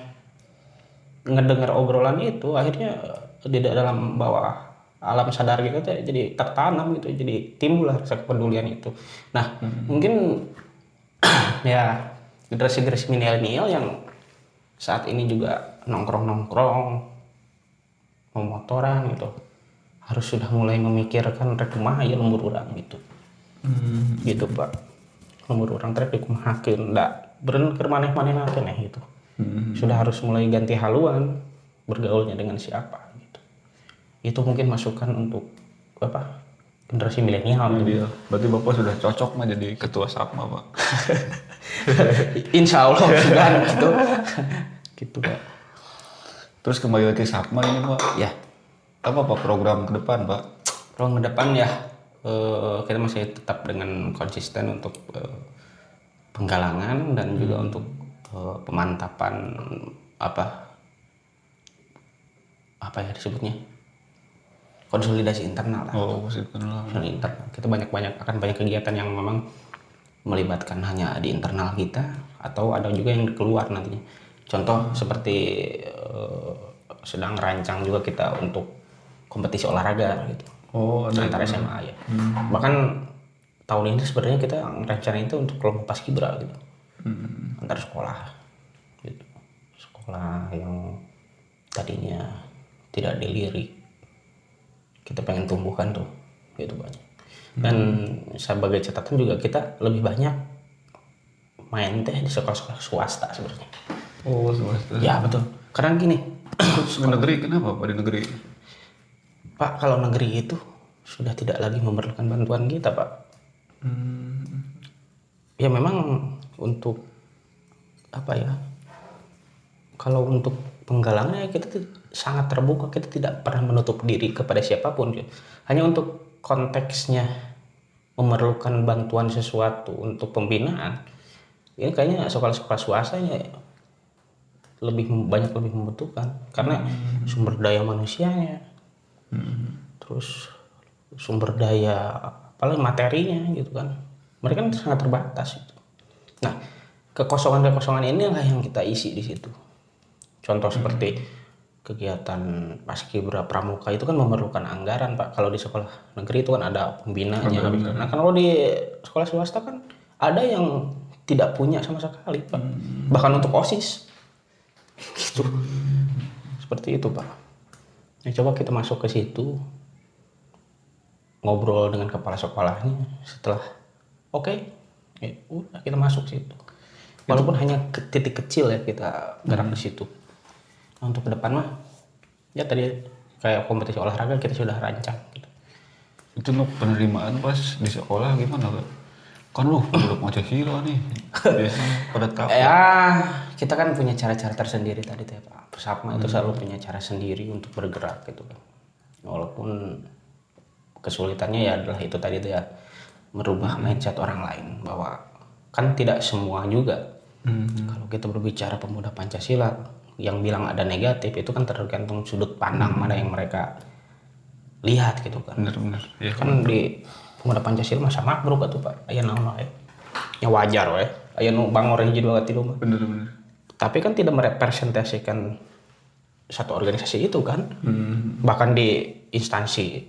ngedengar obrolan itu akhirnya di dalam bawah alam sadar kita tuh jadi tertanam gitu jadi timbul lah rasa kepedulian itu. Nah mungkin ya generasi-generasi milenial yang saat ini juga nongkrong-nongkrong mau motoran gitu harus sudah mulai memikirkan rek kumaha ya lembur urang gitu. Gitu pak. Lembur urang trek dikumahakeun da beren keur maneh-manehna keneh gitu. Sudah harus mulai ganti haluan bergaulnya dengan siapa gitu. Itu mungkin masukan untuk apa generasi milenial Iya. Berarti bapak sudah cocok mah jadi ketua sapma pak. insya Allah sudah gitu gitu pak Terus kembali lagi sapma ini pak. ya Apa pak program ke depan pak? Ruang ke depan ya eh, kita masih tetap dengan konsisten untuk eh, penggalangan dan juga untuk eh, pemantapan apa apa ya disebutnya konsolidasi internal lah Oh kenal. Konsolidasi internal kita banyak banyak akan banyak kegiatan yang memang melibatkan hanya di internal kita atau ada juga yang keluar nantinya contoh seperti eh, sedang rancang juga kita untuk kompetisi olahraga gitu Oh ada. antar SMA ya. Bahkan tahun ini sebenarnya kita rencana itu untuk kelompok paskibra gitu. Antar sekolah gitu. Sekolah yang tadinya tidak dilirik. Kita pengen tumbuhkan tuh gitu banyak. Dan sebagai catatan juga kita lebih banyak main teh di sekolah-sekolah swasta sebenarnya. Oh swasta. Ya betul. Karena gini, ke negeri kenapa pak di negeri? Pak, kalau negeri itu sudah tidak lagi memerlukan bantuan kita, Pak. Ya memang untuk apa ya? Kalau untuk penggalangnya kita tuh sangat terbuka, kita tidak pernah menutup diri kepada siapa pun. Hanya untuk konteksnya memerlukan bantuan sesuatu untuk pembinaan. Ini kayaknya sekolah-sekolah swasta ini lebih banyak lebih membutuhkan. Karena sumber daya manusianya. Terus sumber daya paling materinya gitu kan. Mereka kan sangat terbatas itu nah kekosongan-kekosongan ini lah yang kita isi di situ. Contoh seperti kegiatan paskibra pramuka itu kan memerlukan anggaran pak. Kalau di sekolah negeri itu kan ada pembinanya. Nah kalau di sekolah swasta kan ada yang tidak punya sama sekali pak. Bahkan untuk osis. Gitu. Seperti itu pak. Ya coba kita masuk ke situ ngobrol dengan kepala sekolahnya setelah oke ya udah kita masuk situ. Walaupun hanya ke titik kecil ya kita gerak di situ untuk ke depan mah ya tadi kayak kompetisi olahraga kita sudah rancang gitu. Itu untuk penerimaan pas di sekolah gimana pak? Kan lu belum Pancasila nih. Biasanya pada tahu. ya kita kan punya cara-cara tersendiri tadi tuh ya Pak Pesapma itu selalu punya cara sendiri untuk bergerak gitu kan walaupun kesulitannya ya adalah itu tadi tuh ya merubah mindset orang lain bahwa kan tidak semua juga kalau kita berbicara pemuda Pancasila yang bilang ada negatif itu kan tergantung sudut pandang mana yang mereka lihat gitu kan. Bener-bener. Ya. kan di pemuda Pancasila masa makbruk tuh Pak. Aya naon wae ya? Wajar wae aya nu bangor hiji dua tilu mah. Bener-bener. tapi kan tidak merepresentasikan satu organisasi itu kan. Bahkan di instansi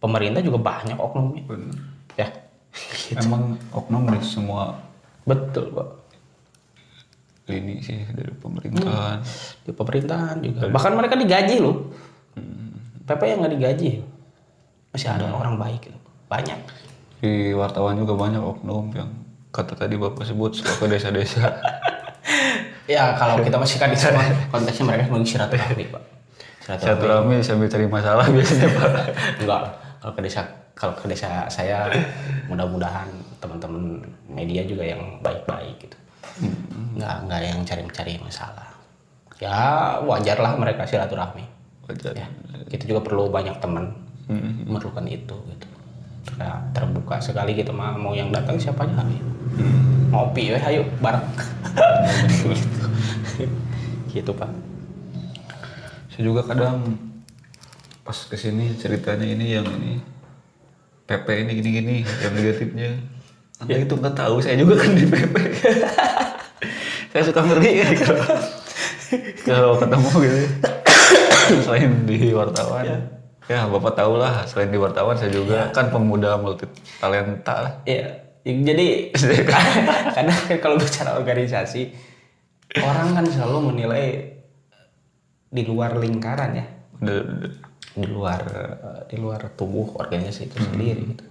pemerintah juga banyak oknumnya. Bener. ya. Emang oknum di semua betul pak lini sih dari pemerintahan. di pemerintahan juga. Bahkan mereka digaji loh. PP yang nggak digaji. Masih ada orang baik gitu. banyak. Di wartawan juga banyak oknum yang kata tadi bapak sebut suka ke desa-desa. ya kalau kita masih kan di semua konteksnya mereka mengisi silaturahmi pak. Silaturahmi. Silaturahmi sambil cari masalah biasanya pak. enggak kalau ke desa kalau ke desa saya mudah-mudahan teman-teman media juga yang baik-baik gitu nggak nggak yang cari-cari masalah. Ya wajar lah mereka silaturahmi. Wajar. ya kita juga perlu banyak teman memerlukan itu gitu. Ya, terbuka sekali gitu mah mau yang datang siapa aja? Ayo ngopi ya ayo bareng. Gitu gitu pak. Saya juga kadang pas ke sini ceritanya ini yang ini PP ini gini-gini yang negatifnya. Anda itu nggak tahu saya juga kan di PP. saya suka ngeri ya kalau kalau ketemu gitu. selain di wartawan. Ya bapak tahu lah selain di wartawan saya juga kan pemuda multi talenta. Iya, jadi karena kan kalau bicara organisasi orang kan selalu menilai di luar lingkaran ya, udah. di luar eh, di luar tubuh organisasi itu sendiri gitu.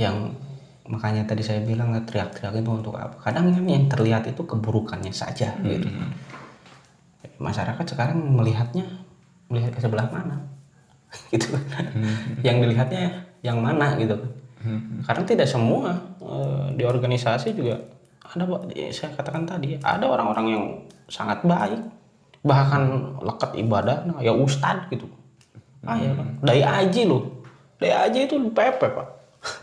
Yang makanya tadi saya bilang nggak teriak-teriak itu untuk apa? Kadang yang terlihat itu keburukannya saja gitu. Masyarakat sekarang melihatnya melihat ke sebelah mana, gitu. Yang dilihatnya yang mana gitu. Kan karena tidak semua eh, di organisasi juga ada saya katakan tadi ada orang-orang yang sangat baik bahkan lekat ibadah nah, ya ustad gitu. Ah ya kan dai aji loh. Dai aji itu PP pak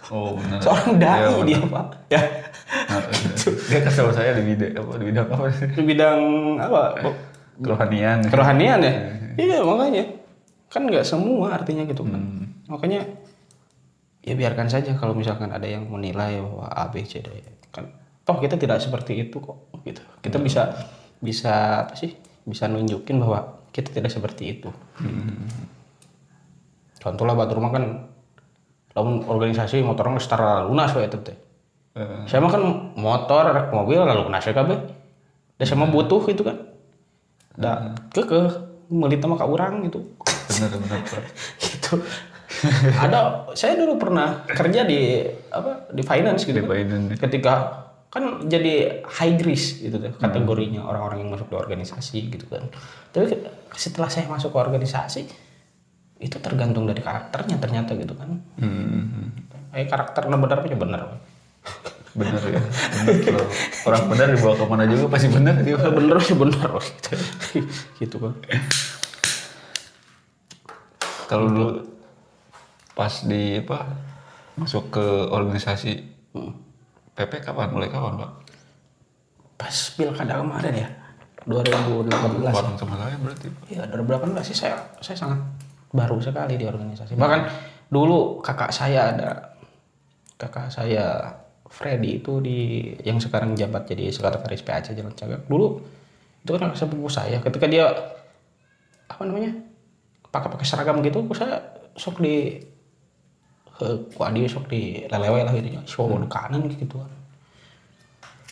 Oh benar. seorang dai dia pak. Ya. Nah, dia kasih tahu saya di bidang apa di bidang apa? Di bidang apa? Kerohanian. kerohanian ya? Iya makanya. Kan nggak semua artinya gitu kan makanya ya biarkan saja kalau misalkan ada yang menilai bahwa A B C D kan toh kita tidak seperti itu kok gitu. Kita bisa bisa apa sih? Bisa nunjukin bahwa kita tidak seperti itu. Contoh lah batu rumah kan lamun organisasi motornya setara lunas wae itu teh. Eh, saya mah kan motor rek mobil lalu kena saya kabeh dan saya mah butuh gitu kan da kekeh meuli mah ka urang gitu. Benar benar Pak. gitu. Ada saya dulu pernah kerja di apa di finance gitu Di kan. finance. ketika kan jadi high risk gitu tuh kategorinya orang-orang yang masuk di organisasi gitu kan. Tapi ke- setelah saya masuk ke organisasi itu tergantung dari karakternya ternyata gitu kan Hmm, eh karakternya benar apa ya benar benar ya. Benar. Kalau orang benar dibawa ke mana juga pasti benar dia. Ya bener sih bener loh gitu. gitu kan. Kalau dulu pas di apa masuk ke organisasi PP kapan mulai kapan Pak? Pas pilkada kemarin ya 2018. Bareng sama saya berarti. Iya 2018 sih saya saya sangat baru sekali di organisasi. Bahkan dulu kakak saya ada kakak saya Freddy itu di yang sekarang jabat jadi sekretaris PAC Jalan Cagak. Dulu itu kan sepupu saya ketika dia apa namanya pakai pakai seragam gitu saya sok di eh, kuah dia sok di lelewe lah gitu sok di kanan gitu kan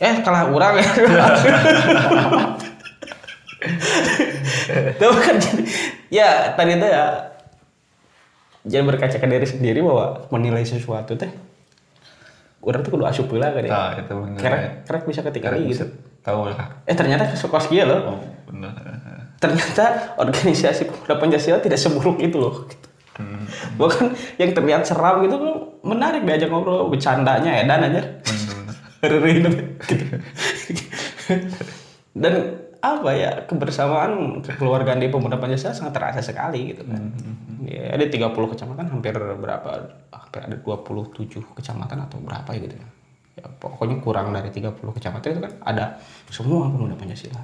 eh kalah orang ya Tapi kan jadi, ya tadi itu ya jangan berkaca ke diri sendiri bahwa menilai sesuatu teh orang tuh kudu asup lah kan ya. Nah, itu benar. Kerek, kerek bisa ketika Karena gitu. tahu lah. Eh ternyata suka kia loh. Oh, benar. Ternyata organisasi pemuda Pancasila tidak seburuk itu loh. Gitu. Bahkan yang terlihat seram gitu menarik diajak ngobrol bercandanya edan aja. Hari-hari gitu. Dan apa ya kebersamaan kekeluargaan di pemuda Pancasila sangat terasa sekali gitu kan. Ya, ada 30 kecamatan hampir berapa hampir ada 27 kecamatan atau berapa ya gitu ya. Ya, pokoknya kurang dari 30 kecamatan itu kan ada semua pemuda Pancasila.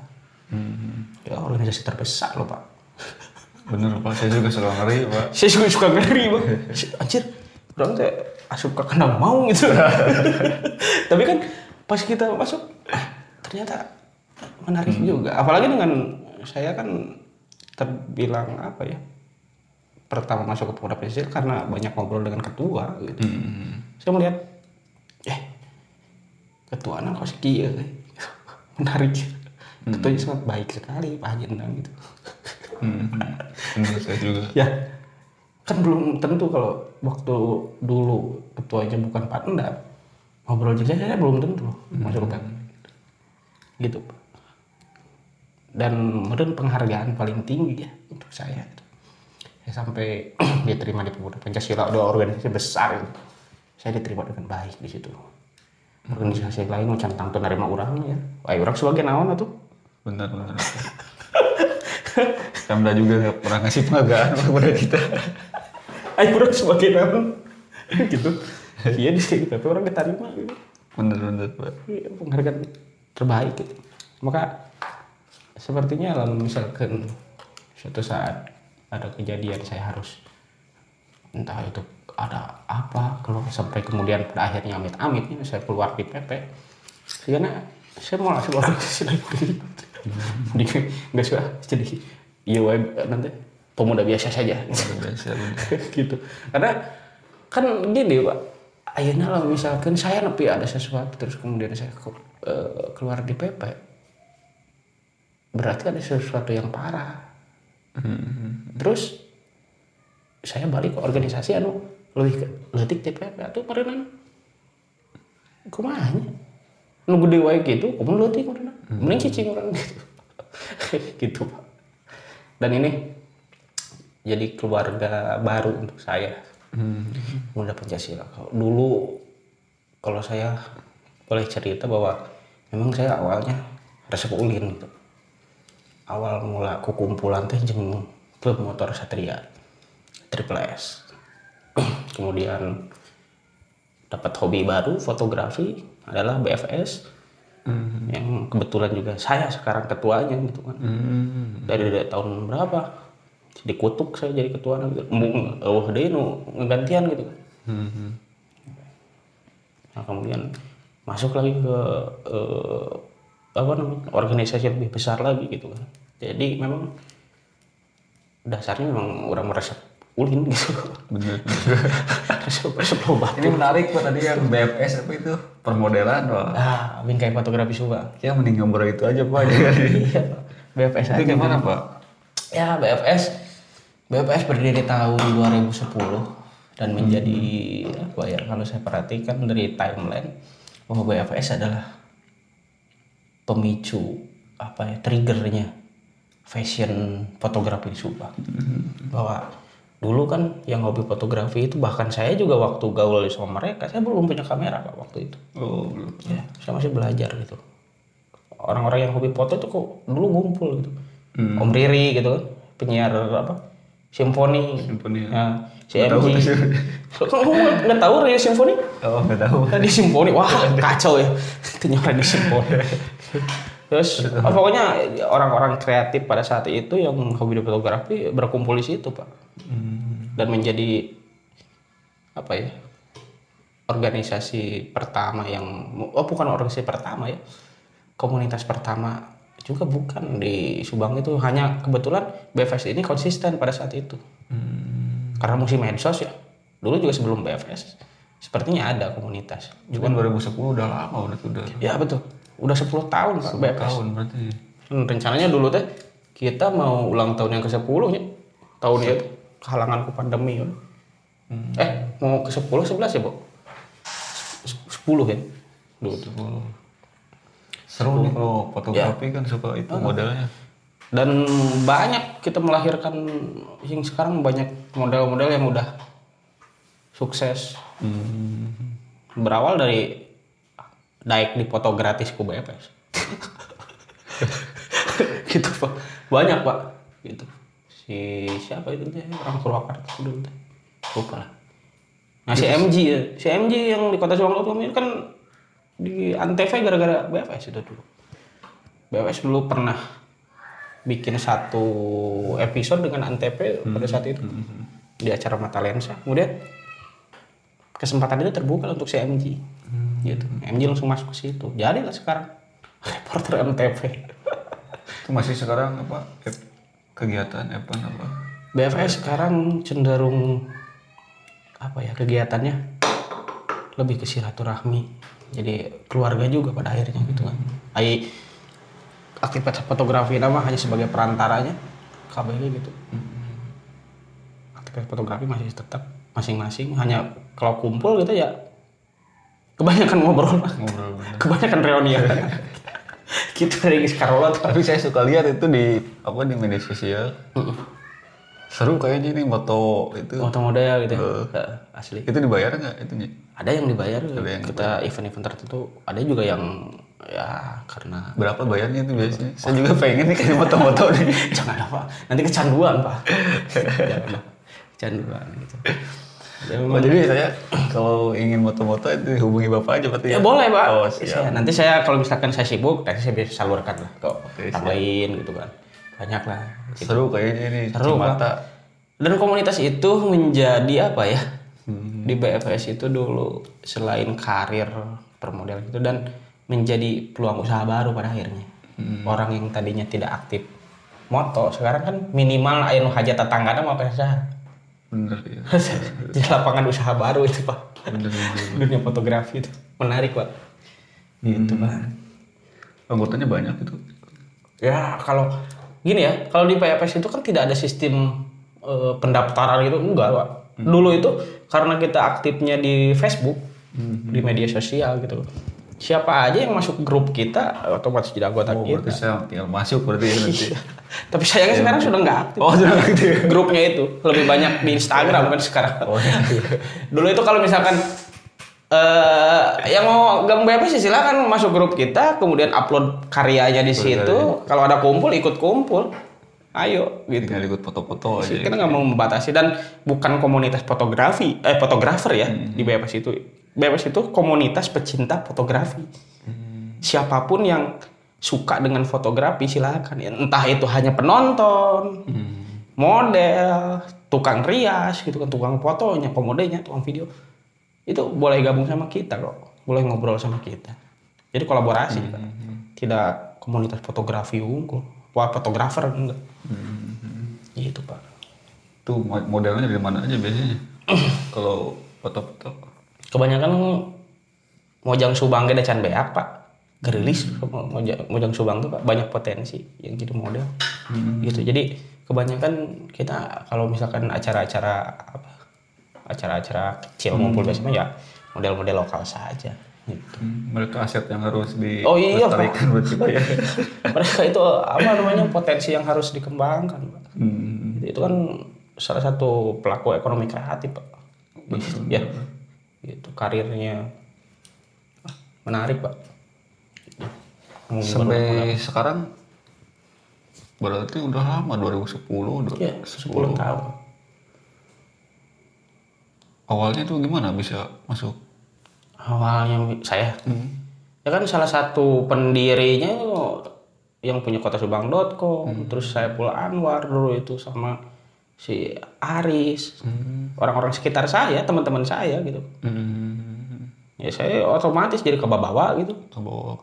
Ya organisasi terbesar loh Pak. Bener Pak, saya juga suka ngeri Pak. Saya juga suka ngeri Pak. Anjir, orang teh asup ke kandang mau gitu. Tapi kan pas kita masuk, ah, ternyata menarik juga. Apalagi dengan saya kan terbilang apa ya, pertama masuk ke pemuda Pancasila karena banyak ngobrol dengan ketua gitu. Saya melihat, eh ketua anak kok sekian, menarik. Ketuanya sangat baik sekali Pak Haji Endang gitu. Hmm, saya juga. ya kan belum tentu kalau waktu dulu ketuanya bukan Pak Endang ngobrol juga saya belum tentu masuk ke PEP. gitu Pak. Dan mungkin penghargaan paling tinggi ya untuk saya saya sampai diterima di pemuda Pancasila ada organisasi besar gitu. saya diterima dengan baik di situ organisasi lain macam tangtu nerima orang ya wah orang sebagai naon tuh Bener bener. Pemda juga nggak pernah ngasih penghargaan kepada kita. ayo orang sebagai naon gitu iya di sini tapi orang diterima gitu Bener bener Pak. Iya, penghargaan terbaik gitu. Maka sepertinya lalu misalkan suatu saat ada kejadian saya harus entah itu ada apa kalau sampai kemudian pada akhirnya amit-amit ini saya keluar di PP karena saya mau langsung lagi di nggak suka. Jadi iya wae, nanti pemuda biasa saja. Biasa gitu. Karena kan gini pak. Akhirnya lah misalkan saya nepi ada sesuatu terus kemudian saya eh, keluar di PP berarti ada sesuatu yang parah. Terus saya balik ke organisasi anu lebih ke letik TPP atau merenang kumanya? Nunggu di wae gitu kamu letik merenang mending cicing orang gitu. Gitu pak. Dan ini jadi keluarga baru untuk saya. Pemuda Pancasila. Kalau dulu kalau saya boleh cerita bahwa memang saya awalnya resep ulin gitu. Awal mula kukumpulan teh jeung klub motor Satria Triple S. Kemudian dapat hobi baru fotografi adalah BFS yang kebetulan juga saya sekarang ketuanya gitu kan. Hmm. dari, dari tahun berapa? Dikutuk saya jadi ketua gitu Embung, oh deh nu ngegantian gitu kan. Hmm. nah kemudian masuk lagi ke eh, apa namanya organisasi lebih besar lagi gitu kan jadi memang dasarnya memang orang merasa ulin gitu Bener. resep resep loba Ini menarik pak tadi yang BFS apa itu permodelan pak. ah bingkai fotografi suba Ya mending ngobrol itu aja pak. Iya. BFS itu aja gimana pak? Ya BFS BFS berdiri tahun 2010 dan menjadi apa ya kalau saya perhatikan dari timeline bahwa BFS adalah pemicu apa ya triggernya fashion fotografi di Subang. Bahwa dulu kan yang hobi fotografi itu bahkan saya juga waktu gaul sama mereka saya belum punya kamera pak waktu itu. Oh belum. ya saya masih belajar gitu. Orang-orang yang hobi foto itu kok dulu ngumpul gitu. Om Riri gitu kan penyiar apa? Simfoni. Simfoni, ya. ya si sih. kamu nggak tahu radio simfoni? Oh nggak tahu. di simfoni. Wah kacau ya. Penyiar radio simfoni terus oh, pokoknya orang-orang kreatif pada saat itu yang hobi di fotografi berkumpul di situ pak. Dan menjadi apa ya organisasi pertama yang oh bukan organisasi pertama ya komunitas pertama juga bukan di Subang itu. Hanya kebetulan BFS ini konsisten pada saat itu. Karena musim medsos ya dulu juga sebelum BFS sepertinya ada komunitas. Juga 2010 udah lama udah. Ya betul udah 10 tahun pak BFS tahun berarti. Hmm, rencananya dulu teh kita mau ulang tahun yang ke-10 nya. Tahun itu kehalangan ku pandemi kan. Eh, mau ke-10 11 ya, Bu? 10 ya. Dulu tuh. Seru nih kalau fotografi kan suka itu modelnya. Dan banyak kita melahirkan yang sekarang banyak model-model yang udah sukses. Berawal dari naik di foto gratis ku BFS. gitu pak. Banyak pak. Gitu. Si siapa itu teh? Orang Purwakarta dulu teh. Lupa lah. Nah si MG ya si MG yang di kota Subang itu kan di Antv gara-gara BFS itu dulu. BFS dulu pernah bikin satu episode dengan Antv pada saat itu. Di acara Mata Lensa. Kemudian kesempatan itu terbuka untuk si MG gitu. MG langsung masuk ke situ. Jadilah sekarang. Reporter MTV Itu masih sekarang apa? kegiatan apa? Apa? BFS sekarang cenderung apa ya kegiatannya lebih ke silaturahmi. Jadi keluarga juga pada akhirnya gitu kan. Ai aktivitas fotografi nama hanya sebagai perantaranya KBG gitu. Aktivitas fotografi masih tetap masing-masing. Hanya kalau kumpul gitu ya kebanyakan ngobrol Ngobrol bener. kebanyakan reunian gitu dari Karola Tapi saya suka lihat itu di apa di media sosial. Seru kayaknya ini moto itu. foto model gitu ya. asli Itu dibayar nggak itunya? ada yang dibayar yang kita event-event tertentu ada juga yang ya karena Berapa bayarnya itu biasanya? Saya juga pengen nih kayak moto-moto nih. jangan apa nanti kecanduan pak jangan Pak. kecanduan gitu Ya, Oh, jadi saya kalau ingin moto-moto itu hubungi bapak aja berarti ya boleh pak Oh Saya- siap. nanti saya kalau misalkan saya sibuk nanti saya bisa salurkan lah kok Oke, siap. tambahin gitu kan banyak lah Seru kayaknya ini. Seru, Cimata. dan komunitas itu menjadi apa ya Hmm. di BFS itu dulu selain karir permodel gitu dan menjadi peluang usaha baru pada akhirnya Hmm. orang yang tadinya tidak aktif moto sekarang kan minimal anu hajat tetangga mau usaha Bener ya. di lapangan usaha baru itu pak. Bener bener. dunia fotografi itu. Menarik pak. Gitu pak. Anggotanya banyak itu. ya kalau gini ya kalau di PFS itu kan tidak ada sistem eh, pendaftaran gitu. Enggak pak. Dulu itu karena kita aktifnya di Facebook di media sosial gitu siapa aja yang masuk grup kita otomatis jadi anggota Oh, kita. saya tinggal masuk berarti ya nanti. tapi sayangnya sekarang sudah nggak aktif. Oh, sudah gitu ya. grupnya itu lebih banyak di Instagram kan sekarang. Oh, iya. dulu itu kalau misalkan eh yang mau gabung BPS sih silakan masuk grup kita kemudian upload karyanya di situ. kalau ada kumpul ikut kumpul. Ayo gitu. Tinggal ikut foto-foto aja. kita nggak mau membatasi. Dan bukan komunitas fotografi eh fotografer ya di BPS itu BPS itu komunitas pecinta fotografi. Siapa pun yang suka dengan fotografi silakan. Ya, entah itu hanya penonton model tukang rias gitu kan tukang fotonya komodenya tukang video. Itu boleh gabung sama kita kok. Boleh ngobrol sama kita. Jadi kolaborasi Pak. tidak komunitas fotografi unggul. Wah fotografer enggak. Gitu pak. Tuh mo- modelnya dari mana aja biasanya? Kalau foto-foto. Kebanyakan mojang subang gede can beak pak. Gerilis mojang, mojang subang tuh pak. Banyak potensi yang jadi model. Gitu. Jadi kebanyakan kita kalau misalkan acara-acara apa acara-acara kecil ngumpul biasanya ya model-model lokal saja gitu. Hmm, mereka aset yang harus di Oh iya, Pak. lestarikan buat kita ya. mereka itu apa namanya potensi yang harus dikembangkan pak. Hmm, itu kan salah satu pelaku ekonomi kreatif pak. Betul. ya gitu karirnya. Ah, menarik pak. Sampai sekarang berarti udah lama 2010 udah ya 10 tahun. Awalnya tuh gimana bisa masuk? awalnya saya? Ya kan salah satu pendirinya yang punya kota subang.com terus saya pula Anwar dulu itu sama si Aris orang-orang sekitar saya teman-teman saya gitu. Hmm, ya saya otomatis jadi kebawa gitu. Ke bawah.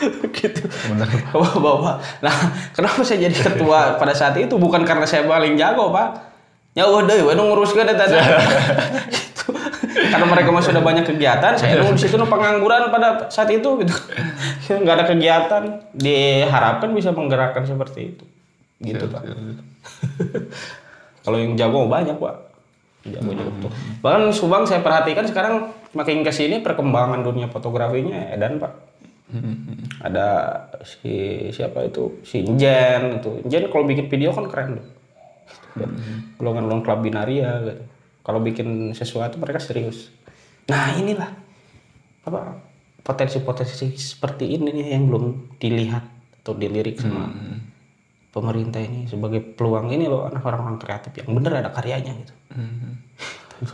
gitu. Bener. bawa nah kenapa saya jadi ketua pada saat itu? Bukan karena saya paling jago pak. Ya udah ya ya tadi Gitu. karena mereka masih sudah banyak kegiatan saya nunggu di situ pengangguran pada saat itu gitu. Nggak ada kegiatan. Diharapkan bisa menggerakkan seperti itu gitu pak. kalau yang jago banyak pak. Jago jago. Tuh bahkan Subang saya perhatikan sekarang makin ke sini perkembangan dunia fotografinya edan pak. Ada si siapa itu? Si Jen itu Jen kalau bikin video kan keren tuh golongan golongan klub binaria gitu. Kalau bikin sesuatu mereka serius. Nah inilah. Apa? Potensi-potensi seperti ini nih yang belum dilihat atau dilirik sama pemerintah ini sebagai peluang ini loh anak orang-orang kreatif yang bener ada karyanya gitu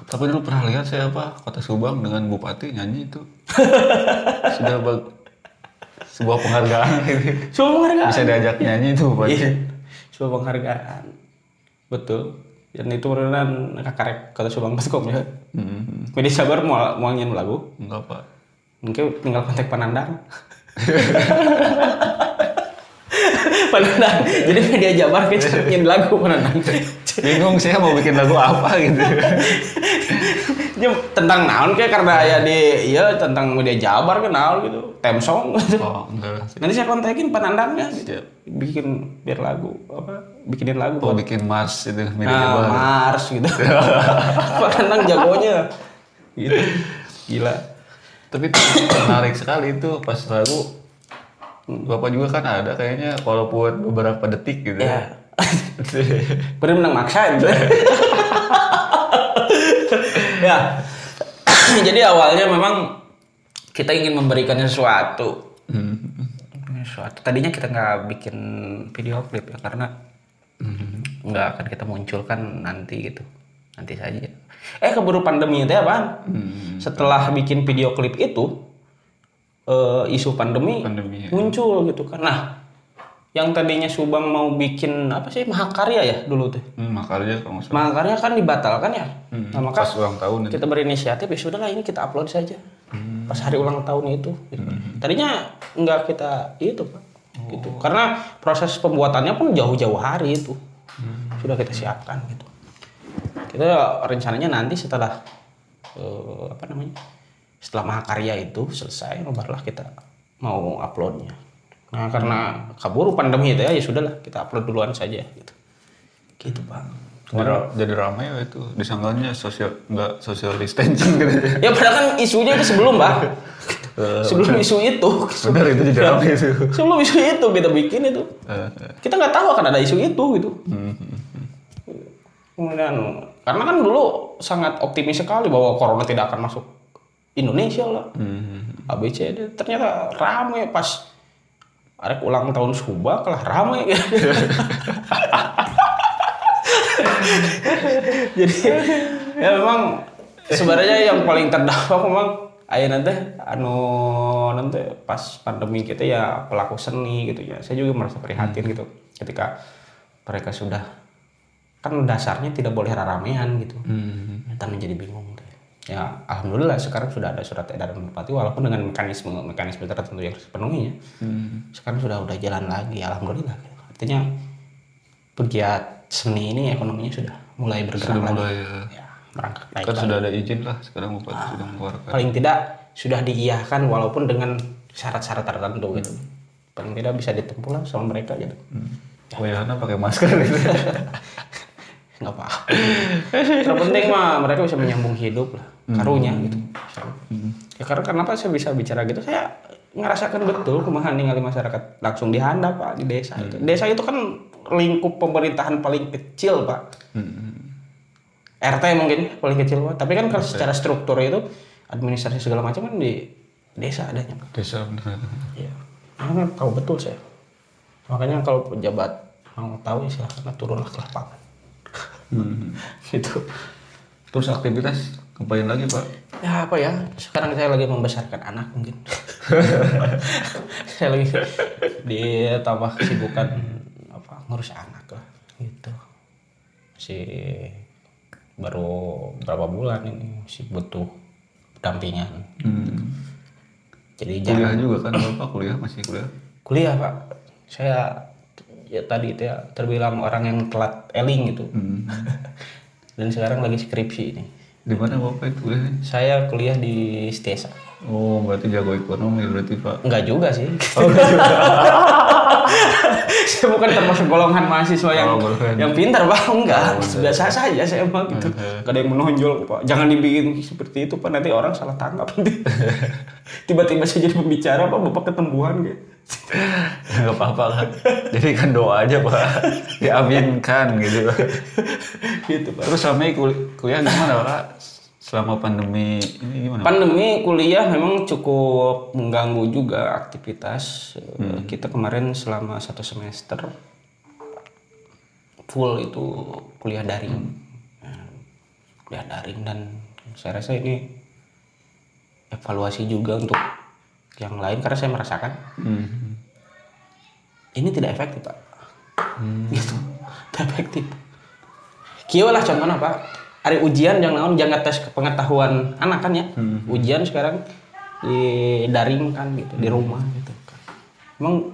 Tapi dulu pernah lihat saya apa kota Subang dengan bupati nyanyi itu sudah bag- sebuah penghargaan gitu. sebuah penghargaan Bisa diajak nyanyi itu Pak. Iya, sebuah penghargaan. Betul. Dan itu beneran kakarek kota Subang Baskom ya. Hmm, Media sabar mau mau nyanyi lagu. enggak Pak. Mungkin tinggal kontak Panandang. Panandang. Jadi media Jabar kita nyanyi lagu Panandang. Bingung saya mau bikin lagu apa gitu. Dia tentang naon kayak karena ya di iya tentang media Jabar naon gitu. Theme song gitu. Oh, enggak. Nanti saya kontakin Panandangnya gitu. Bikin biar lagu apa bikinin lagu Mau bikin Mars itu mirip Nah, Jabar. Mars gitu. Pak Nandang jagonya. Gitu. Gila. Tapi menarik sekali itu pas lagu Bapak juga kan ada kayaknya walaupun beberapa detik gitu. Ya. Bener menang maksa gitu. ya. Jadi awalnya memang kita ingin memberikan sesuatu. Hmm. Sesuatu. Tadinya kita nggak bikin video klip ya karena nggak akan kita munculkan nanti gitu. Nanti saja. Eh keburu pandemi itu ya, Pan. Setelah bikin video klip itu eh, isu pandemi, Pandemi, ya. muncul gitu kan. Nah, yang tadinya Subang mau bikin apa sih Mahakarya ya dulu tuh. Hmm, makanya kalau nggak salah. Mahakarya kan dibatalkan ya. Hmm, Nah, maka pas ulang tahun kita berinisiatif ya sudahlah ini kita upload saja. Hmm. Pas hari ulang tahun itu. gitu. Tadinya nggak kita itu pak. Oh. Gitu. Karena proses pembuatannya pun jauh-jauh hari itu. Hmm. Sudah kita siapkan gitu. Kita rencananya nanti setelah eh, apa namanya? Setelah Mahakarya itu selesai barulah kita mau uploadnya. Nah karena kabur pandemi itu ya ya sudahlah kita upload duluan saja gitu. Gitu pak. Jadi, jadi ramai ya itu disangkanya sosial nggak social distancing gitu ya. Ya padahal kan isunya itu sebelum, Pak. sebelum isu itu. Benar itu jadi ramai itu. Sebelum isu itu kita bikin itu. Eh, Kita nggak tahu akan ada isu itu gitu. Kemudian karena kan dulu sangat optimis sekali bahwa corona tidak akan masuk Indonesia lah. hmm. ABCD ternyata ramai pas Arek ulang tahun Subak lah ramai jadi ya memang sebenarnya yang paling terdampak memang ayah nanti anu nanti pas pandemi kita ya pelaku seni gitu ya saya juga merasa prihatin gitu ketika mereka sudah kan dasarnya tidak boleh ramean gitu Hmm. kita menjadi bingung. Ya alhamdulillah sekarang sudah ada surat edaran bupati walaupun dengan mekanisme mekanisme tertentu yang harus dipenuhi ya. Hmm. sekarang sudah udah jalan lagi alhamdulillah. Artinya pegiat seni ini ekonominya sudah mulai bergerak Sudah lagi. mulai ya. ya. merangkak naik Kan sudah ada izin lah sekarang bupati sudah mengeluarkan. paling tidak sudah diiyahkan walaupun dengan syarat-syarat tertentu gitu. Paling tidak bisa ditempuh lah sama mereka gitu. Oh ya, pakai masker. gitu. nggak apa terpenting mah mereka bisa menyambung hidup lah karunya gitu. Ya karena kenapa saya bisa bicara gitu? Saya ngerasakan betul kumaha ningali masyarakat langsung dihandap pak di desa itu. Desa itu kan lingkup pemerintahan paling kecil pak. Hmm. RT mungkin paling kecil pak. Tapi kan kalau secara struktur itu administrasi segala macam kan di desa adanya pak. Desa bener. Iya. Karena tahu betul saya. Makanya kalau pejabat mau tahu ya silahkan turunlah ke lapangan. Hmm. gitu. Terus aktivitas ngapain lagi pak? Ya apa ya? Sekarang saya lagi membesarkan anak mungkin. saya lagi ditambah kesibukan apa ngurus anak lah gitu. Si baru berapa bulan ini masih butuh pendampingan. Hmm. Jadi jangan Kuliah juga kan bapak kuliah masih kuliah. kuliah pak saya ya tadi itu ya terbilang orang yang telat eling gitu. Hmm. dan sekarang lagi skripsi ini. Di mana bapak itu kuliahnya? saya kuliah di Stesa. Oh berarti jago ekonomi berarti pak. enggak juga sih. Saya bukan termasuk golongan mahasiswa yang Oh, yang pintar pak. Enggak. biasa saja saya emang gitu. Gak ada yang menonjol pak. Jangan dibikin seperti itu pak. Nanti orang salah tangkap nanti. Tiba-tiba saya jadi pembicara pak. Bapak ketembuhan gitu Gak apa-apa kan. Jadi kan doa aja pak. Diaminkan gitu. gitu pak Terus selama kul- kuliah gimana pak? Selama pandemi ini gimana? Pandemi kuliah memang cukup mengganggu juga aktivitas. Eh, Kita kemarin selama satu semester full itu kuliah daring, Nah, kuliah daring dan saya rasa ini evaluasi juga untuk yang lain karena saya merasakan. Hmm. ini tidak efektif pak, gitu, tidak efektif. Kieu lah contohnya pak, hari ujian jangan naon jangan tes pengetahuan anak kan ya, ujian sekarang di daring kan gitu di rumah gitu. Emang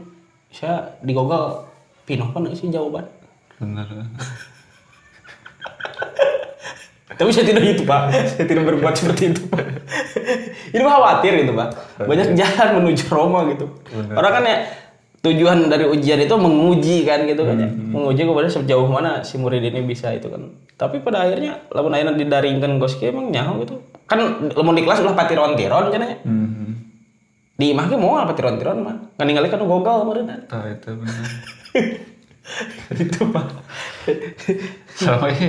saya di Google pinoh kan sih jawaban, Bener. tapi saya tidak itu pak, saya tidak berbuat seperti itu pak. ini khawatir gitu pak, banyak jalan menuju Roma gitu. Orang kan ya tujuan dari ujian itu menguji kan gitu kan ya. menguji kepada sejauh mana si murid ini bisa itu kan. Tapi pada akhirnya lamun akhirnya didaringkan goski emang nyaho gitu. Kan lamun di kelas ulah patiron tiron kan ya. Hmm. di imah ge moal patiron tiron mah. Kan ningali kan gogal meureun Tah itu bener. itu pak. Ini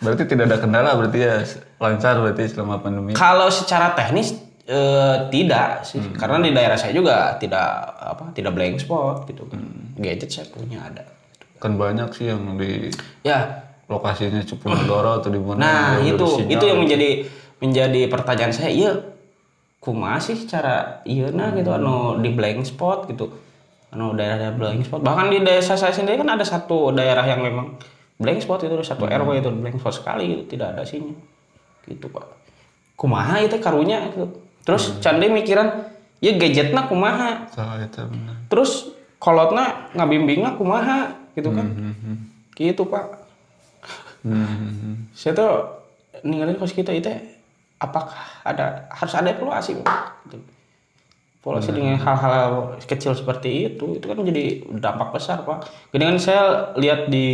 berarti tidak ada kendala berarti ya lancar berarti selama pandemi. kalau secara teknis eh, tidak sih. Karena di daerah saya juga tidak apa tidak blank spot gitu kan. Gadget saya punya ada. Kan banyak sih yang di ya. lokasinya Cupunegoro atau di mana Nah itu. itu yang menjadi menjadi pertanyaan saya. Iya, kumaha sih cara iya nah gitu. Anu di blank spot gitu. Anu daerah blank spot. Bahkan di desa saya sendiri kan ada satu daerah yang memang blank spot itu satu RW itu blank spot sekali gitu, tidak ada sinyal. Gitu, Pak. Kumaha itu karunya gitu. Terus candi mikiran ya gadgetna kumaha. Tah itu bener. Terus kolotna ngabimbingna kumaha gitu kan. Hmm. Gitu, Pak Hmm. saya tuh ninggalin kos kita itu apakah ada harus ada evaluasi Pak? gitu. Evaluasi dengan hal-hal kecil seperti itu itu kan menjadi dampak besar pak. Jadi kan saya lihat di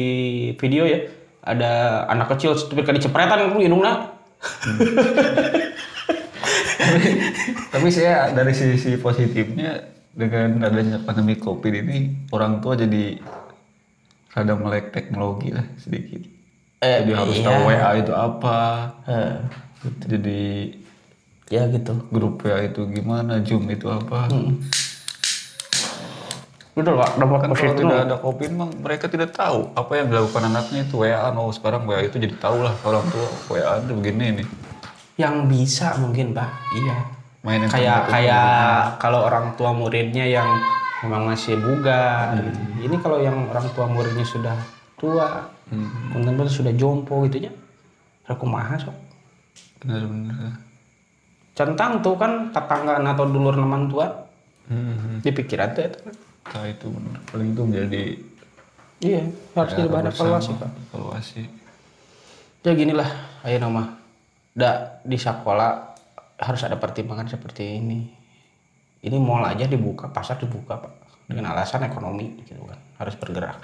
video ya ada anak kecil stupid kali cepretan ku hidungna Tapi saya dari sisi positifnya dengan adanya pandemi covid ini orang tua jadi rada melek teknologi lah sedikit. Eh, jadi harus iya. tahu WA itu apa. Eh, Jadi ya gitu grup WA itu gimana, Zoom itu apa. udah lah dampak Kan kalau positif tidak ada covid memang mereka tidak tahu apa yang dilakukan anaknya itu WA. Oh sekarang WA itu jadi tahu lah orang tua WA itu begini nih. yang bisa mungkin pak iya Main internet kayak itu kayak kalau orang tua muridnya yang memang masih buga Hmm. gitu. ini kalau yang orang tua muridnya sudah tua Hmm. benar-benar sudah jompo gitu ya aku mahal sok Benar-benar. Centang tuh kan tetanggaan atau dulur teman tua. Hmm. di pikiran tuh itu. Nah itu benar. Paling itu menjadi iya harus jadi bahan evaluasi pak. Evaluasi. ya gini lah ayo nama da di sekolah harus ada pertimbangan seperti ini. Ini mall aja dibuka pasar dibuka pak. Dengan alasan ekonomi gitu kan. Harus bergerak.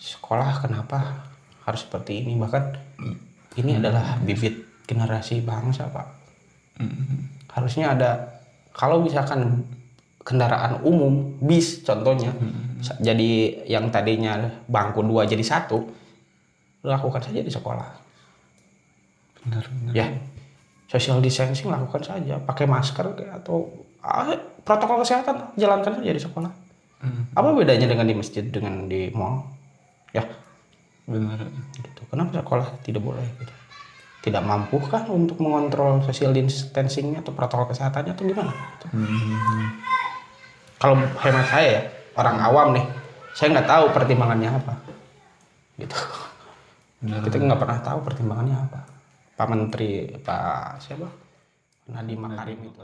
Sekolah kenapa harus seperti ini? Bahkan ini adalah bibit generasi bangsa pak Hmm. harusnya ada kalau misalkan kendaraan umum bis contohnya sa- jadi yang tadinya bangku dua jadi satu lakukan saja di sekolah Benar-benar. ya social distancing lakukan saja pakai masker atau ah, protokol kesehatan jalankan saja di sekolah Hmm. apa bedanya dengan di masjid dengan di mall ya Benar. gitu kenapa sekolah tidak boleh gitu tidak mampu kan untuk mengontrol social distancingnya atau protokol kesehatannya atau gimana. Hmm. kalau hemat saya ya orang awam nih saya nggak tahu pertimbangannya apa gitu Benar. kita nggak pernah tahu pertimbangannya apa pak menteri pak siapa Nadiem Makarim itu